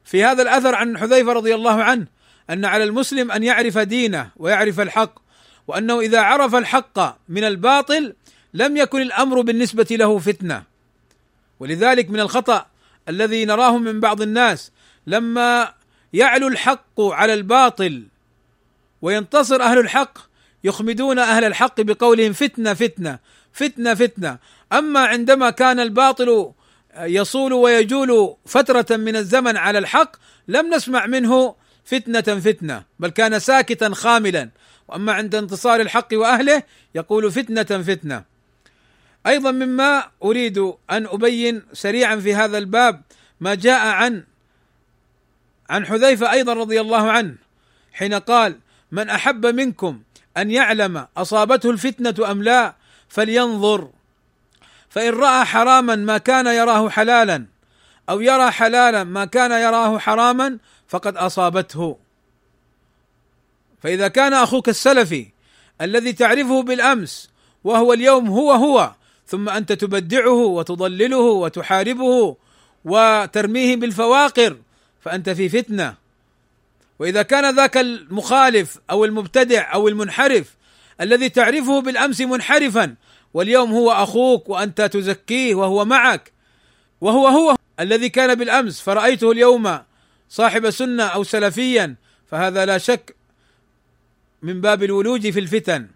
[SPEAKER 1] في هذا الأثر عن حذيفة رضي الله عنه أن على المسلم أن يعرف دينه ويعرف الحق وأنه إذا عرف الحق من الباطل لم يكن الأمر بالنسبة له فتنة. ولذلك من الخطأ الذي نراه من بعض الناس لما يعلو الحق على الباطل وينتصر أهل الحق يخمدون أهل الحق بقولهم فتنة فتنة فتنة فتنة. أما عندما كان الباطل يصول ويجول فترة من الزمن على الحق لم نسمع منه فتنة فتنة بل كان ساكتا خاملا. وأما عند انتصار الحق وأهله يقول فتنة فتنة. أيضا مما أريد أن أبين سريعا في هذا الباب ما جاء عن عن حذيفة أيضا رضي الله عنه حين قال من أحب منكم أن يعلم أصابته الفتنة أم لا فلينظر فإن رأى حراما ما كان يراه حلالا أو يرى حلالا ما كان يراه حراما فقد أصابته. فإذا كان أخوك السلفي الذي تعرفه بالأمس وهو اليوم هو هو ثم أنت تبدعه وتضلله وتحاربه وترميه بالفواقر فأنت في فتنة. وإذا كان ذاك المخالف أو المبتدع أو المنحرف الذي تعرفه بالأمس منحرفا واليوم هو أخوك وأنت تزكيه وهو معك وهو هو الذي كان بالأمس فرأيته اليوم صاحب سنة أو سلفيا فهذا لا شك من باب الولوج في الفتن.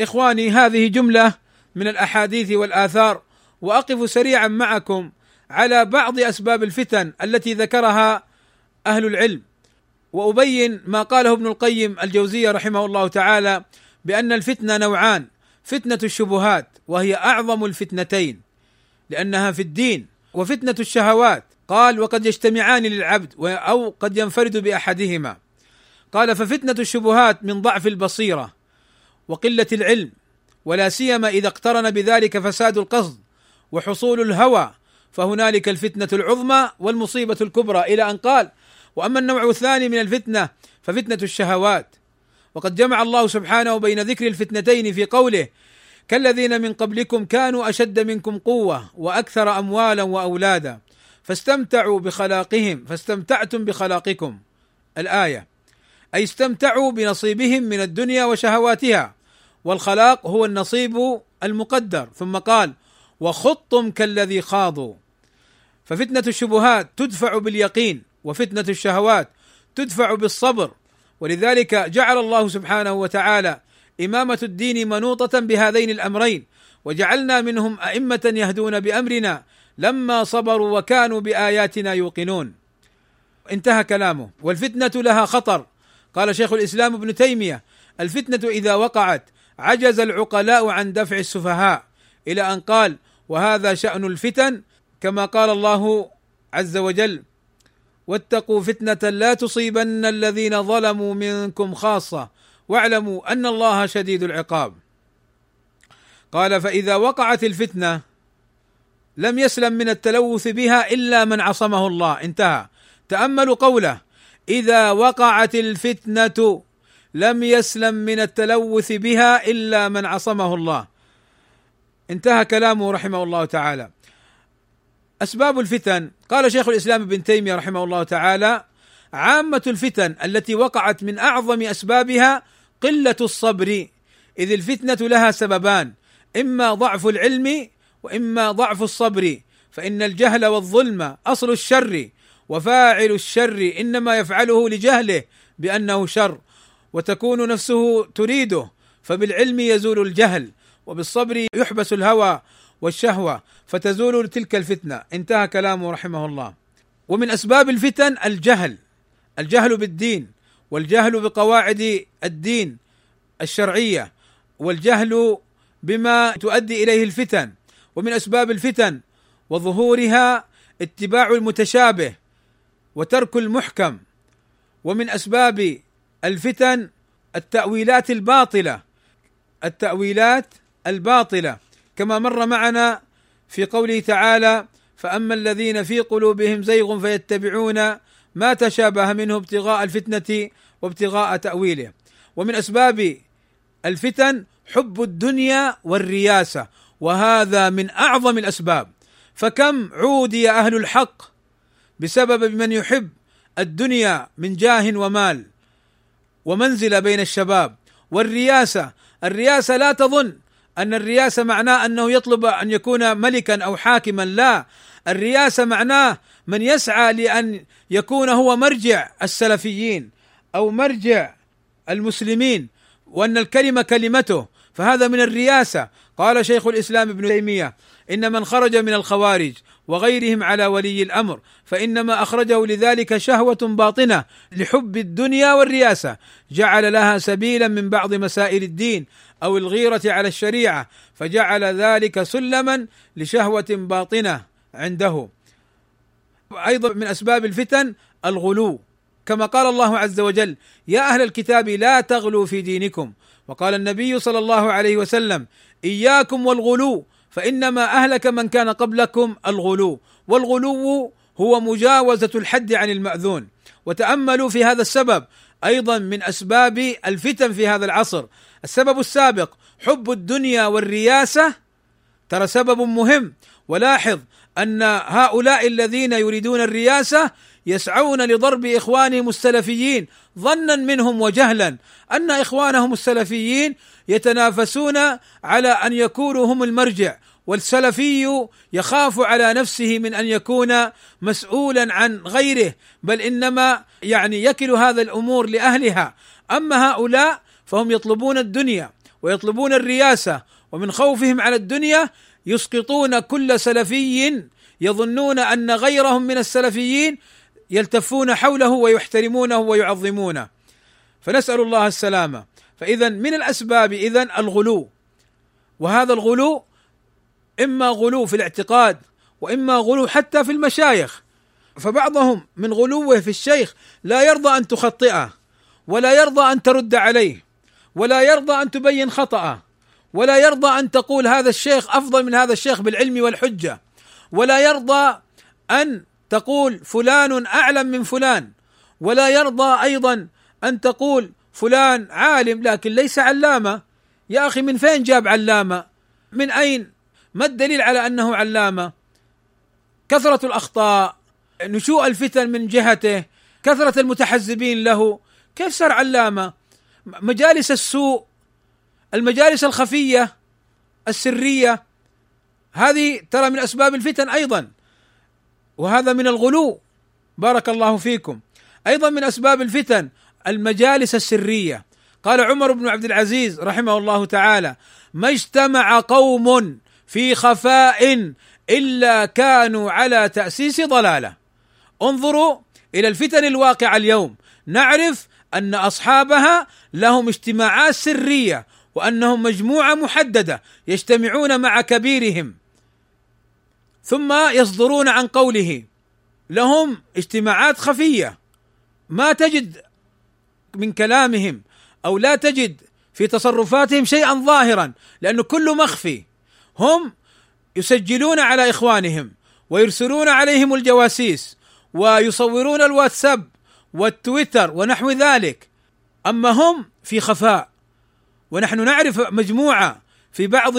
[SPEAKER 1] إخواني هذه جملة من الأحاديث والآثار وأقف سريعا معكم على بعض أسباب الفتن التي ذكرها أهل العلم. وأبين ما قاله ابن القيم الجوزية رحمه الله تعالى بأن الفتنه نوعان فتنة الشبهات وهي أعظم الفتنتين لأنها في الدين وفتنة الشهوات. قال وقد يجتمعان للعبد أو قد ينفرد بأحدهما قال ففتنة الشبهات من ضعف البصيرة وقلة العلم ولا سيما إذا اقترن بذلك فساد القصد وحصول الهوى فهنالك الفتنة العظمى والمصيبة الكبرى إلى أن قال وأما النوع الثاني من الفتنة ففتنة الشهوات. وقد جمع الله سبحانه بين ذكر الفتنتين في قوله كالذين من قبلكم كانوا أشد منكم قوة وأكثر أموالا وأولادا فاستمتعوا بخلاقهم فاستمتعتم بخلاقكم. الآية أي استمتعوا بنصيبهم من الدنيا وشهواتها والخلاق هو النصيب المقدر. ثم قال وخضتم كالذي خاضوا. ففتنة الشبهات تدفع باليقين وفتنة الشهوات تدفع بالصبر. ولذلك جعل الله سبحانه وتعالى إمامة الدين منوطة بهذين الأمرين وجعلنا منهم أئمة يهدون بأمرنا لما صبروا وكانوا بآياتنا يوقنون. انتهى كلامه. والفتنة لها خطر. قال شيخ الإسلام ابن تيمية الفتنة إذا وقعت عجز العقلاء عن دفع السفهاء إلى أن قال وهذا شأن الفتن كما قال الله عز وجل واتقوا فتنة لا تصيبن الذين ظلموا منكم خاصة واعلموا أن الله شديد العقاب. قال فإذا وقعت الفتنة لم يسلم من التلوث بها إلا من عصمه الله. انتهى. تأملوا قوله إذا وقعت الفتنة لم يسلم من التلوث بها إلا من عصمه الله. انتهى كلامه رحمه الله تعالى. أسباب الفتن. قال شيخ الإسلام ابن تيمية رحمه الله تعالى عامة الفتن التي وقعت من أعظم أسبابها قلة الصبر إذ الفتنة لها سببان إما ضعف العلم وإما ضعف الصبر فإن الجهل والظلم أصل الشر وفاعل الشر إنما يفعله لجهله بأنه شر وتكون نفسه تريده فبالعلم يزول الجهل وبالصبر يحبس الهوى والشهوة فتزول تلك الفتنة. انتهى كلامه رحمه الله. ومن أسباب الفتن الجهل الجهل بالدين والجهل بقواعد الدين الشرعية والجهل بما تؤدي إليه الفتن. ومن أسباب الفتن وظهورها اتباع المتشابه وترك المحكم. ومن أسباب الفتن التأويلات الباطلة التأويلات الباطلة. كما مر معنا في قوله تعالى فأما الذين في قلوبهم زيغ فيتبعون ما تشابه منه ابتغاء الفتنة وابتغاء تأويله. ومن أسباب الفتن حب الدنيا والرياسة وهذا من أعظم الأسباب. فكم عودي أهل الحق بسبب من يحب الدنيا من جاه ومال؟ ومنزلة بين الشباب. والرياسة الرياسة لا تظن أن الرياسة معناه أنه يطلب أن يكون ملكا أو حاكما لا. الرياسة معناه من يسعى لأن يكون هو مرجع السلفيين أو مرجع المسلمين وأن الكلمة كلمته. فهذا من الرياسة. قال شيخ الإسلام ابن تيمية إن من خرج من الخوارج وغيرهم على ولي الأمر فإنما أخرجه لذلك شهوة باطنة لحب الدنيا والرياسة. جعل لها سبيلا من بعض مسائل الدين أو الغيرة على الشريعة فجعل ذلك سلما لشهوة باطنة عنده. أيضا من أسباب الفتن الغلو. كما قال الله عز وجل يا أهل الكتاب لا تغلوا في دينكم وقال النبي صلى الله عليه وسلم إياكم والغلو فإنما أهلك من كان قبلكم الغلو والغلو هو مجاوزة الحد عن المأذون. وتأملوا في هذا السبب أيضا من أسباب الفتن في هذا العصر. السبب السابق حب الدنيا والرياسة ترى سبب مهم. ولاحظ أن هؤلاء الذين يريدون الرياسة يسعون لضرب اخوانهم السلفيين ظنا منهم وجهلا. أن إخوانهم السلفيين يتنافسون على أن يكونوا هم المرجع والسلفي يخاف على نفسه من أن يكون مسؤولا عن غيره بل إنما يعني يكل هذا الأمور لأهلها. أما هؤلاء فهم يطلبون الدنيا ويطلبون الرياسه ومن خوفهم على الدنيا يسقطون كل سلفي يظنون أن غيرهم من السلفيين يلتفون حوله ويحترمونه ويعظمونه. فنسأل الله السلامة. فاذا من الأسباب اذا الغلو. وهذا الغلو إما غلو في الاعتقاد وإما غلو حتى في المشايخ. فبعضهم من غلوه في الشيخ لا يرضى أن تخطئه ولا يرضى أن ترد عليه ولا يرضى أن تبين خطأه ولا يرضى أن تقول هذا الشيخ أفضل من هذا الشيخ بالعلم والحجة ولا يرضى أن تقول فلان أعلم من فلان ولا يرضى أيضا أن تقول فلان عالم لكن ليس علامة يا أخي من فين جاب علامة؟ من أين؟ ما الدليل على أنه علامة؟ كثرة الأخطاء نشوء الفتن من جهته كثرة المتحزبين له كيف صار علامة؟ مجالس السوء المجالس الخفية السرية هذه ترى من أسباب الفتن أيضا وهذا من الغلو. بارك الله فيكم. أيضا من أسباب الفتن المجالس السرية. قال عمر بن عبد العزيز رحمه الله تعالى ما اجتمع قوم في خفاء إلا كانوا على تأسيس ضلالة. انظروا إلى الفتن الواقعة اليوم. نعرف أن أصحابها لهم اجتماعات سرية وأنهم مجموعة محددة يجتمعون مع كبيرهم. ثم يصدرون عن قوله. لهم اجتماعات خفية. ما تجد من كلامهم أو لا تجد في تصرفاتهم شيئا ظاهرا لأنه كله مخفي. هم يسجلون على إخوانهم ويرسلون عليهم الجواسيس ويصورون الواتساب والتويتر ونحو ذلك. أما هم في خفاء. ونحن نعرف مجموعة في بعض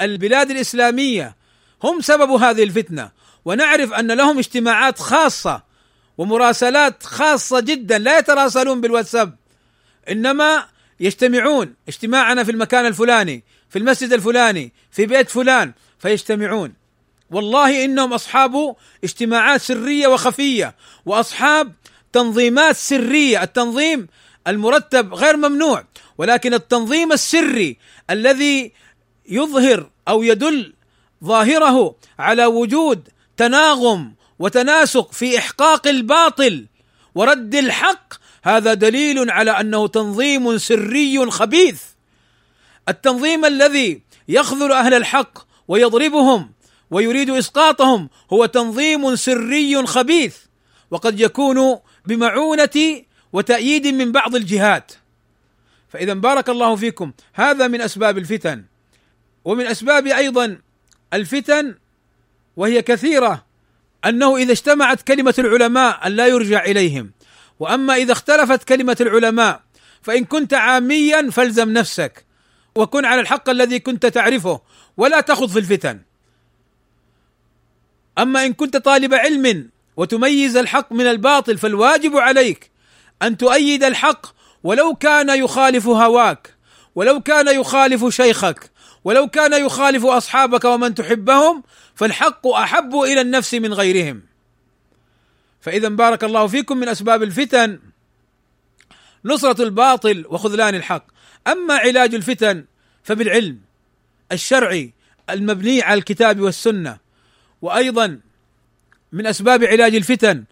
[SPEAKER 1] البلاد الإسلامية هم سبب هذه الفتنة. ونعرف أن لهم اجتماعات خاصة ومراسلات خاصة جدا لا يتراسلون بالواتساب إنما يجتمعون. اجتماعنا في المكان الفلاني في المسجد الفلاني في بيت فلان فيجتمعون. والله إنهم أصحاب اجتماعات سرية وخفية وأصحاب تنظيمات سرية. التنظيم المرتب غير ممنوع ولكن التنظيم السري الذي يظهر أو يدل ظاهره على وجود تناغم وتناسق في إحقاق الباطل ورد الحق هذا دليل على أنه تنظيم سري خبيث. التنظيم الذي يخذل أهل الحق ويضربهم ويريد إسقاطهم هو تنظيم سري خبيث وقد يكون بمعونة وتأييد من بعض الجهات. فإذا بارك الله فيكم هذا من أسباب الفتن. ومن أسباب أيضا الفتن وهي كثيرة أنه إذا اجتمعت كلمة العلماء أن لا يرجع إليهم وأما إذا اختلفت كلمة العلماء فإن كنت عاميا فالزم نفسك وكن على الحق الذي كنت تعرفه ولا تخض في الفتن. أما إن كنت طالب علم وتميز الحق من الباطل فالواجب عليك أن تؤيد الحق ولو كان يخالف هواك ولو كان يخالف شيخك ولو كان يخالف أصحابك ومن تحبهم فالحق أحب إلى النفس من غيرهم. فإذا بارك الله فيكم من أسباب الفتن. نصرة الباطل وخذلان الحق. أما علاج الفتن فبالعلم الشرعي المبني على الكتاب والسنة. وأيضا من أسباب علاج الفتن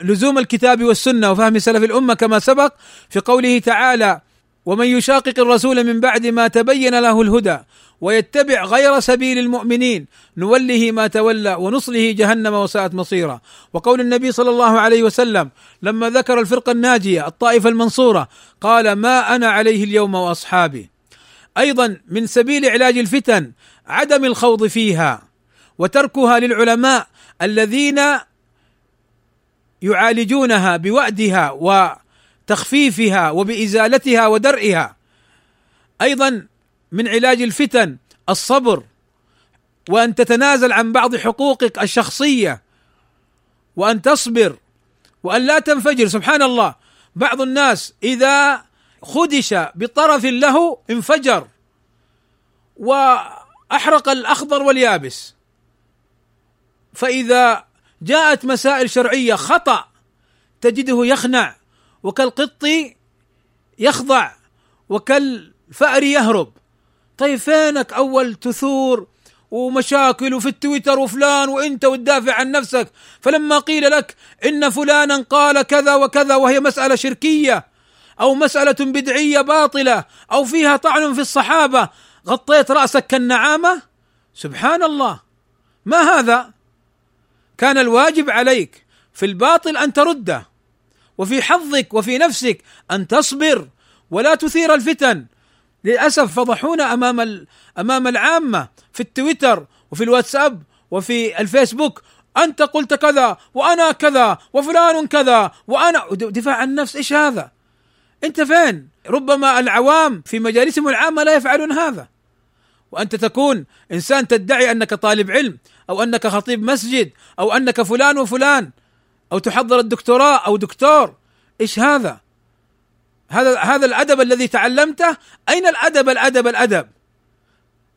[SPEAKER 1] لزوم الكتاب والسنة وفهم سلف الأمة كما سبق في قوله تعالى: ومن يشاقق الرسول من بعد ما تبين له الهدى ويتبع غير سبيل المؤمنين نوله ما تولى ونصله جهنم وساءت مصيرا. وقول النبي صلى الله عليه وسلم لما ذكر الفرقة الناجية الطائفة المنصورة قال ما أنا عليه اليوم وأصحابي. أيضا من سبيل علاج الفتن عدم الخوض فيها وتركها للعلماء الذين يعالجونها بوأدها وتخفيفها وبإزالتها ودرئها. أيضا من علاج الفتن الصبر وأن تتنازل عن بعض حقوقك الشخصية وأن تصبر وأن لا تنفجر. سبحان الله بعض الناس إذا خدش بطرف له انفجر وأحرق الأخضر واليابس. فإذا جاءت مسائل شرعية خطأ تجده يخنع. وكالقط يخضع وكالفأر يهرب. طيب فينك أول تثور ومشاكل وفي التويتر وفلان وإنت وتدافع عن نفسك؟ فلما قيل لك إن فلانا قال كذا وكذا وهي مسألة شركية أو مسألة بدعية باطلة أو فيها طعن في الصحابة غطيت رأسك كالنعامة؟ سبحان الله ما هذا؟ كان الواجب عليك في الباطل أن ترده. وفي حظك وفي نفسك أن تصبر ولا تثير الفتن للأسف فضحونا أمام أمام العامة في التويتر وفي الواتساب وفي الفيسبوك أنت قلت كذا وأنا كذا وفلان كذا وأنا دفاع عن النفس إيش هذا؟ أنت فين؟ ربما العوام في مجالسهم العامة لا يفعلون هذا وأنت تكون إنسان تدعي أنك طالب علم أو أنك خطيب مسجد أو أنك فلان وفلان أو تحضر الدكتوراه أو دكتور. إيش هذا؟ هذا هذا الأدب الذي تعلمته. أين الأدب؟ الأدب الأدب.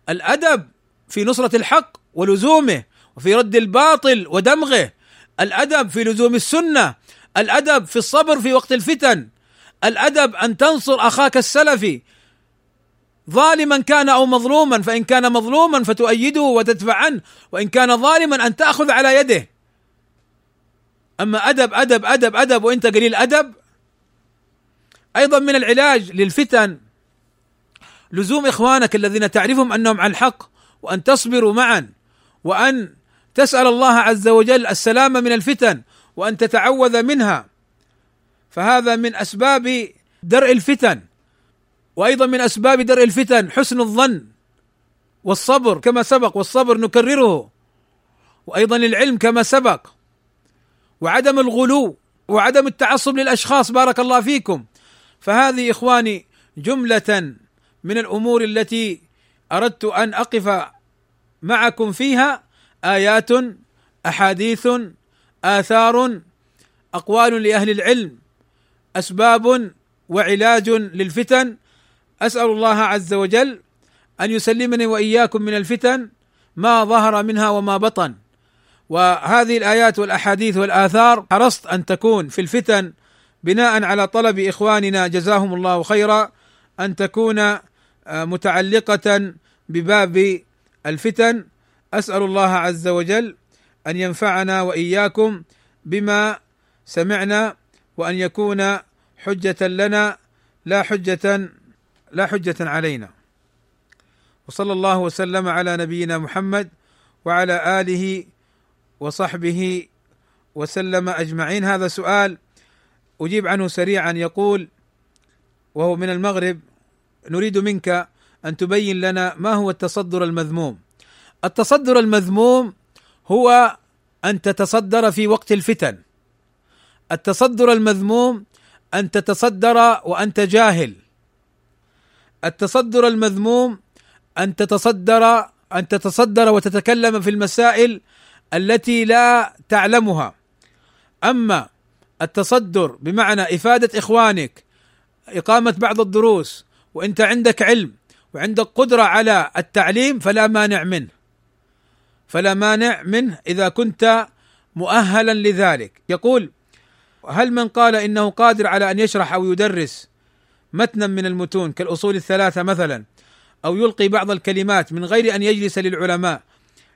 [SPEAKER 1] الأدب في نصرة الحق ولزومه وفي رد الباطل ودمغه. الأدب في لزوم السنة. الأدب في الصبر في وقت الفتن. الأدب أن تنصر أخاك السلفي. ظالما كان أو مظلوما فإن كان مظلوما فتؤيده وتدفع عنه وإن كان ظالما أن تأخذ على يده. أما أدب أدب أدب أدب وإنت قليل أدب أيضا من العلاج للفتن. لزوم إخوانك الذين تعرفهم أنهم على الحق وأن تصبروا معا وأن تسأل الله عز وجل السلامه من الفتن وأن تتعوذ منها. فهذا من أسباب درء الفتن. وأيضا من أسباب درء الفتن حسن الظن والصبر كما سبق والصبر نكرره. وأيضا العلم كما سبق. وعدم الغلو وعدم التعصب للأشخاص بارك الله فيكم. فهذه إخواني جملة من الأمور التي أردت أن أقف معكم فيها. آيات أحاديث آثار أقوال لأهل العلم أسباب وعلاج للفتن. أسأل الله عز وجل أن يسلمني وإياكم من الفتن ما ظهر منها وما بطن. وهذه الآيات والأحاديث والآثار حرصت أن تكون في الفتن بناء على طلب إخواننا جزاهم الله خيرا أن تكون آه، متعلقة بباب الفتن. أسأل الله عز وجل أن ينفعنا وإياكم بما سمعنا وأن يكون حجة لنا لا حجة لا حجة علينا. وصلى الله وسلم على نبينا محمد وعلى آله وصحبه وسلم أجمعين. هذا سؤال أجيب عنه سريعا. يقول وهو من المغرب نريد منك أن تبين لنا ما هو التصدر المذموم. التصدر المذموم هو أن تتصدر في وقت الفتن. التصدر المذموم أن تتصدر وأنت جاهل. التصدر المذموم أن تتصدر أن تتصدر وتتكلم في المسائل التي لا تعلمها. أما التصدر بمعنى إفادة إخوانك إقامة بعض الدروس وانت عندك علم وعندك قدرة على التعليم فلا مانع منه. فلا مانع منه إذا كنت مؤهلا لذلك. يقول هل من قال إنه قادر على أن يشرح أو يدرس متنا من المتون كالأصول الثلاثة مثلا أو يلقي بعض الكلمات من غير أن يجلس للعلماء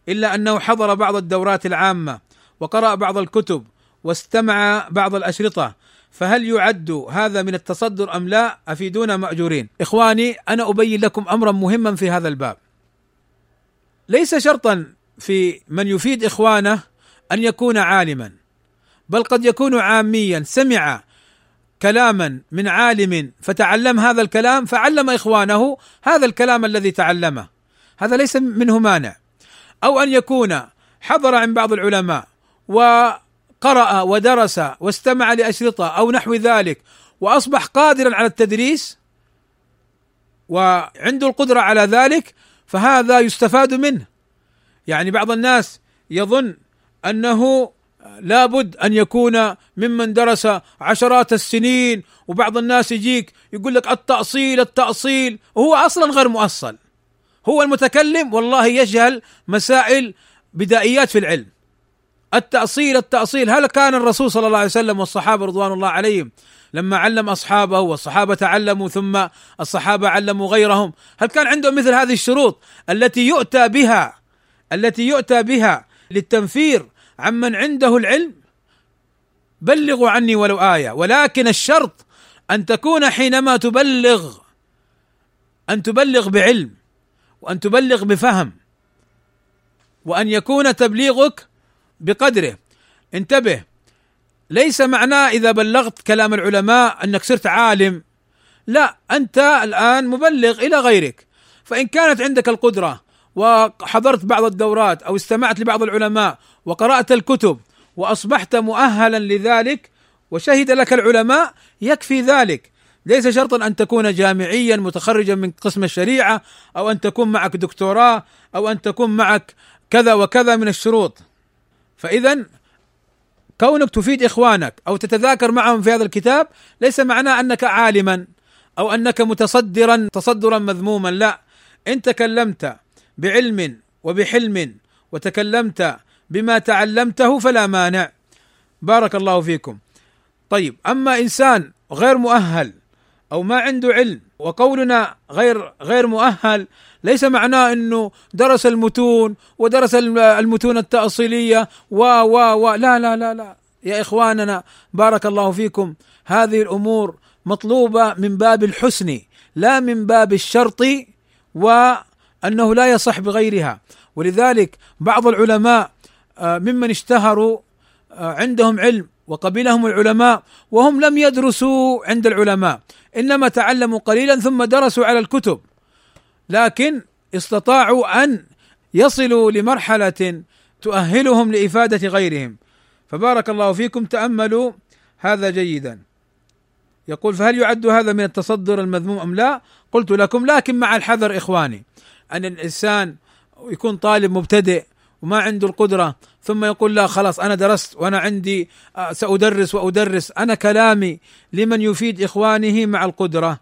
[SPEAKER 1] إلا أنه حضر بعض الدورات العامة وقرأ بعض الكتب واستمع بعض الأشرطة فهل يعد هذا من التصدر أم لا؟ أفيدونا مأجورين. إخواني أنا أبين لكم أمرا مهما في هذا الباب. ليس شرطا في من يفيد إخوانه أن يكون عالما بل قد يكون عاميا سمع كلاما من عالم فتعلم هذا الكلام فعلم إخوانه هذا الكلام الذي تعلمه هذا ليس منه مانع أو أن يكون حضر عند بعض العلماء وقرأ ودرس واستمع لأشرطة أو نحو ذلك وأصبح قادرا على التدريس وعنده القدرة على ذلك فهذا يستفاد منه. يعني بعض الناس يظن أنه لابد أن يكون ممن درس عشرات السنين وبعض الناس يجيك يقول لك التأصيل التأصيل وهو أصلا غير مؤصل. هو المتكلم والله يجهل مسائل بدائيات في العلم. التأصيل التأصيل هل كان الرسول صلى الله عليه وسلم والصحابة رضوان الله عليهم لما علم أصحابه والصحابة تعلموا ثم الصحابة علموا غيرهم هل كان عندهم مثل هذه الشروط التي يؤتى بها التي يؤتى بها للتنفير عمن عنده العلم؟ بلغوا عني ولو آية ولكن الشرط أن تكون حينما تبلغ أن تبلغ بعلم. وأن تبلغ بفهم وأن يكون تبليغك بقدره. انتبه ليس معناه إذا بلغت كلام العلماء أنك صرت عالم. لا أنت الآن مبلغ إلى غيرك. فإن كانت عندك القدرة وحضرت بعض الدورات أو استمعت لبعض العلماء وقرأت الكتب وأصبحت مؤهلا لذلك وشهد لك العلماء يكفي ذلك. ليس شرطا أن تكون جامعيا متخرجا من قسم الشريعة أو أن تكون معك دكتوراه أو أن تكون معك كذا وكذا من الشروط. فاذا كونك تفيد إخوانك أو تتذاكر معهم في هذا الكتاب ليس معناه أنك عالما أو أنك متصدرا تصدرا مذموما لا. إن تكلمت بعلم وبحلم وتكلمت بما تعلمته فلا مانع. بارك الله فيكم. طيب أما إنسان غير مؤهل أو ما عنده علم وقولنا غير غير مؤهل ليس معناه إنه درس المتون ودرس المتون التأصيلية و و و لا لا لا لا. يا إخواننا بارك الله فيكم. هذه الأمور مطلوبة من باب الحسن لا من باب الشرط وانه لا يصح بغيرها. ولذلك بعض العلماء آه، ممن اشتهروا آه، عندهم علم وقبلهم العلماء وهم لم يدرسوا عند العلماء إنما تعلموا قليلا ثم درسوا على الكتب. لكن استطاعوا أن يصلوا لمرحلة تؤهلهم لإفادة غيرهم. فبارك الله فيكم تأملوا هذا جيدا. يقول فهل يعد هذا من التصدر المذموم أم لا؟ قلت لكم لكن مع الحذر إخواني أن الإنسان يكون طالب مبتدئ وما عنده القدرة ثم يقول لا خلاص أنا درست وأنا عندي آه، سأدرس وأدرس أنا كلامي لمن يفيد إخوانه مع القدرة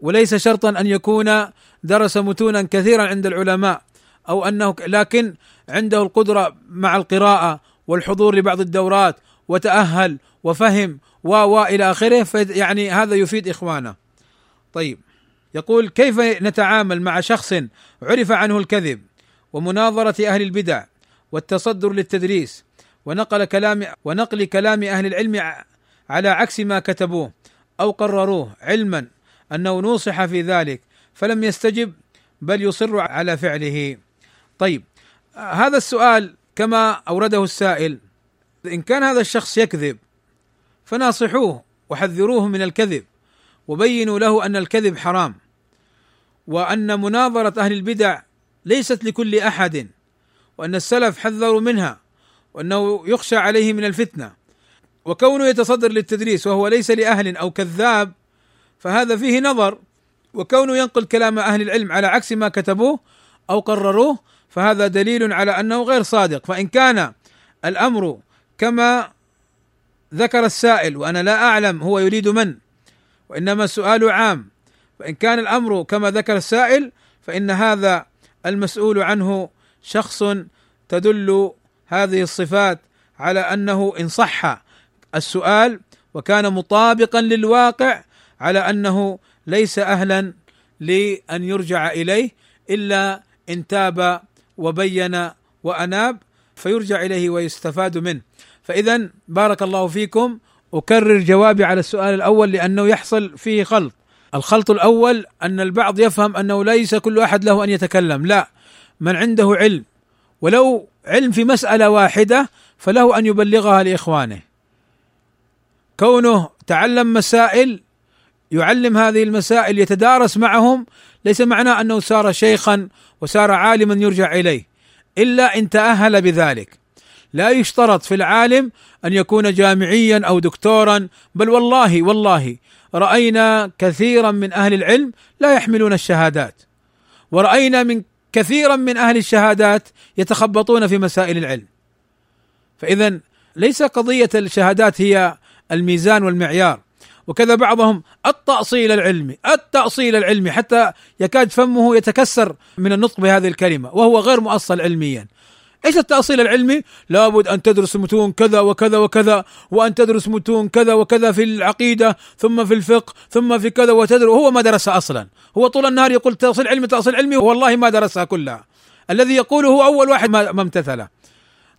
[SPEAKER 1] وليس شرطا أن يكون درس متونا كثيرا عند العلماء أو أنه لكن عنده القدرة مع القراءة والحضور لبعض الدورات وتأهل وفهم و و إلى آخره يعني هذا يفيد إخوانه. طيب يقول كيف نتعامل مع شخص عرف عنه الكذب ومناظرة أهل البدع والتصدر للتدريس ونقل كلام ونقل كلام أهل العلم على عكس ما كتبوه أو قرروه علما أنه نوصح في ذلك فلم يستجب بل يصر على فعله. طيب هذا السؤال كما أورده السائل إن كان هذا الشخص يكذب فناصحوه وحذروه من الكذب وبينوا له أن الكذب حرام وأن مناظرة أهل البدع ليست لكل أحد وأن السلف حذروا منها وأنه يخشى عليه من الفتنة. وكونه يتصدر للتدريس وهو ليس لأهل أو كذاب فهذا فيه نظر. وكونه ينقل كلام أهل العلم على عكس ما كتبوه أو قرروه فهذا دليل على أنه غير صادق. فإن كان الأمر كما ذكر السائل وأنا لا أعلم هو يريد من وإنما السؤال عام. فإن كان الأمر كما ذكر السائل فإن هذا المسؤول عنه شخص تدل هذه الصفات على أنه إن صح السؤال وكان مطابقا للواقع على أنه ليس أهلا لأن يرجع إليه إلا إن تاب وبين وأناب فيرجع إليه ويستفاد منه. فاذا بارك الله فيكم أكرر جوابي على السؤال الأول لأنه يحصل فيه خلط. الخلط الأول أن البعض يفهم أنه ليس كل أحد له أن يتكلم لا. من عنده علم. ولو علم في مسألة واحدة فله أن يبلغها لإخوانه. كونه تعلم مسائل يعلم هذه المسائل يتدارس معهم ليس معناه أنه صار شيخا وصار عالما يرجع إليه. إلا إن تأهل بذلك. لا يشترط في العالم أن يكون جامعيا أو دكتورا بل والله والله رأينا كثيرا من أهل العلم لا يحملون الشهادات. ورأينا من كثيرا من أهل الشهادات يتخبطون في مسائل العلم. فاذا ليس قضية الشهادات هي الميزان والمعيار. وكذا بعضهم التأصيل العلمي التأصيل العلمي حتى يكاد فمه يتكسر من النطق بهذه الكلمة وهو غير مؤصل علميا. إيش التأصيل العلمي؟ لابد أن تدرس متون كذا وكذا وكذا وأن تدرس متون كذا وكذا في العقيدة ثم في الفقه ثم في كذا وتدرس. هو ما درسها أصلا. هو طول النهار يقول تأصيل علمي تأصيل علمي والله ما درسها كلها. الذي يقوله هو أول واحد ما امتثله.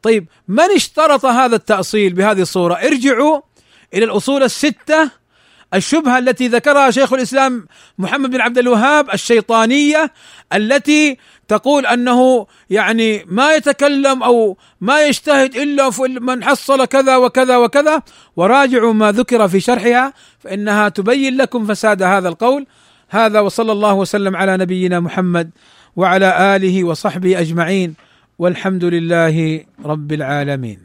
[SPEAKER 1] طيب من اشترط هذا التأصيل بهذه الصورة؟ ارجعوا إلى الأصول الستة الشبهة التي ذكرها شيخ الإسلام محمد بن عبد الوهاب الشيطانية التي تقول أنه يعني ما يتكلم أو ما يجتهد إلا من حصل كذا وكذا وكذا وراجعوا ما ذكر في شرحها فإنها تبين لكم فساد هذا القول. هذا وصلى الله وسلم على نبينا محمد وعلى آله وصحبه أجمعين. والحمد لله رب العالمين.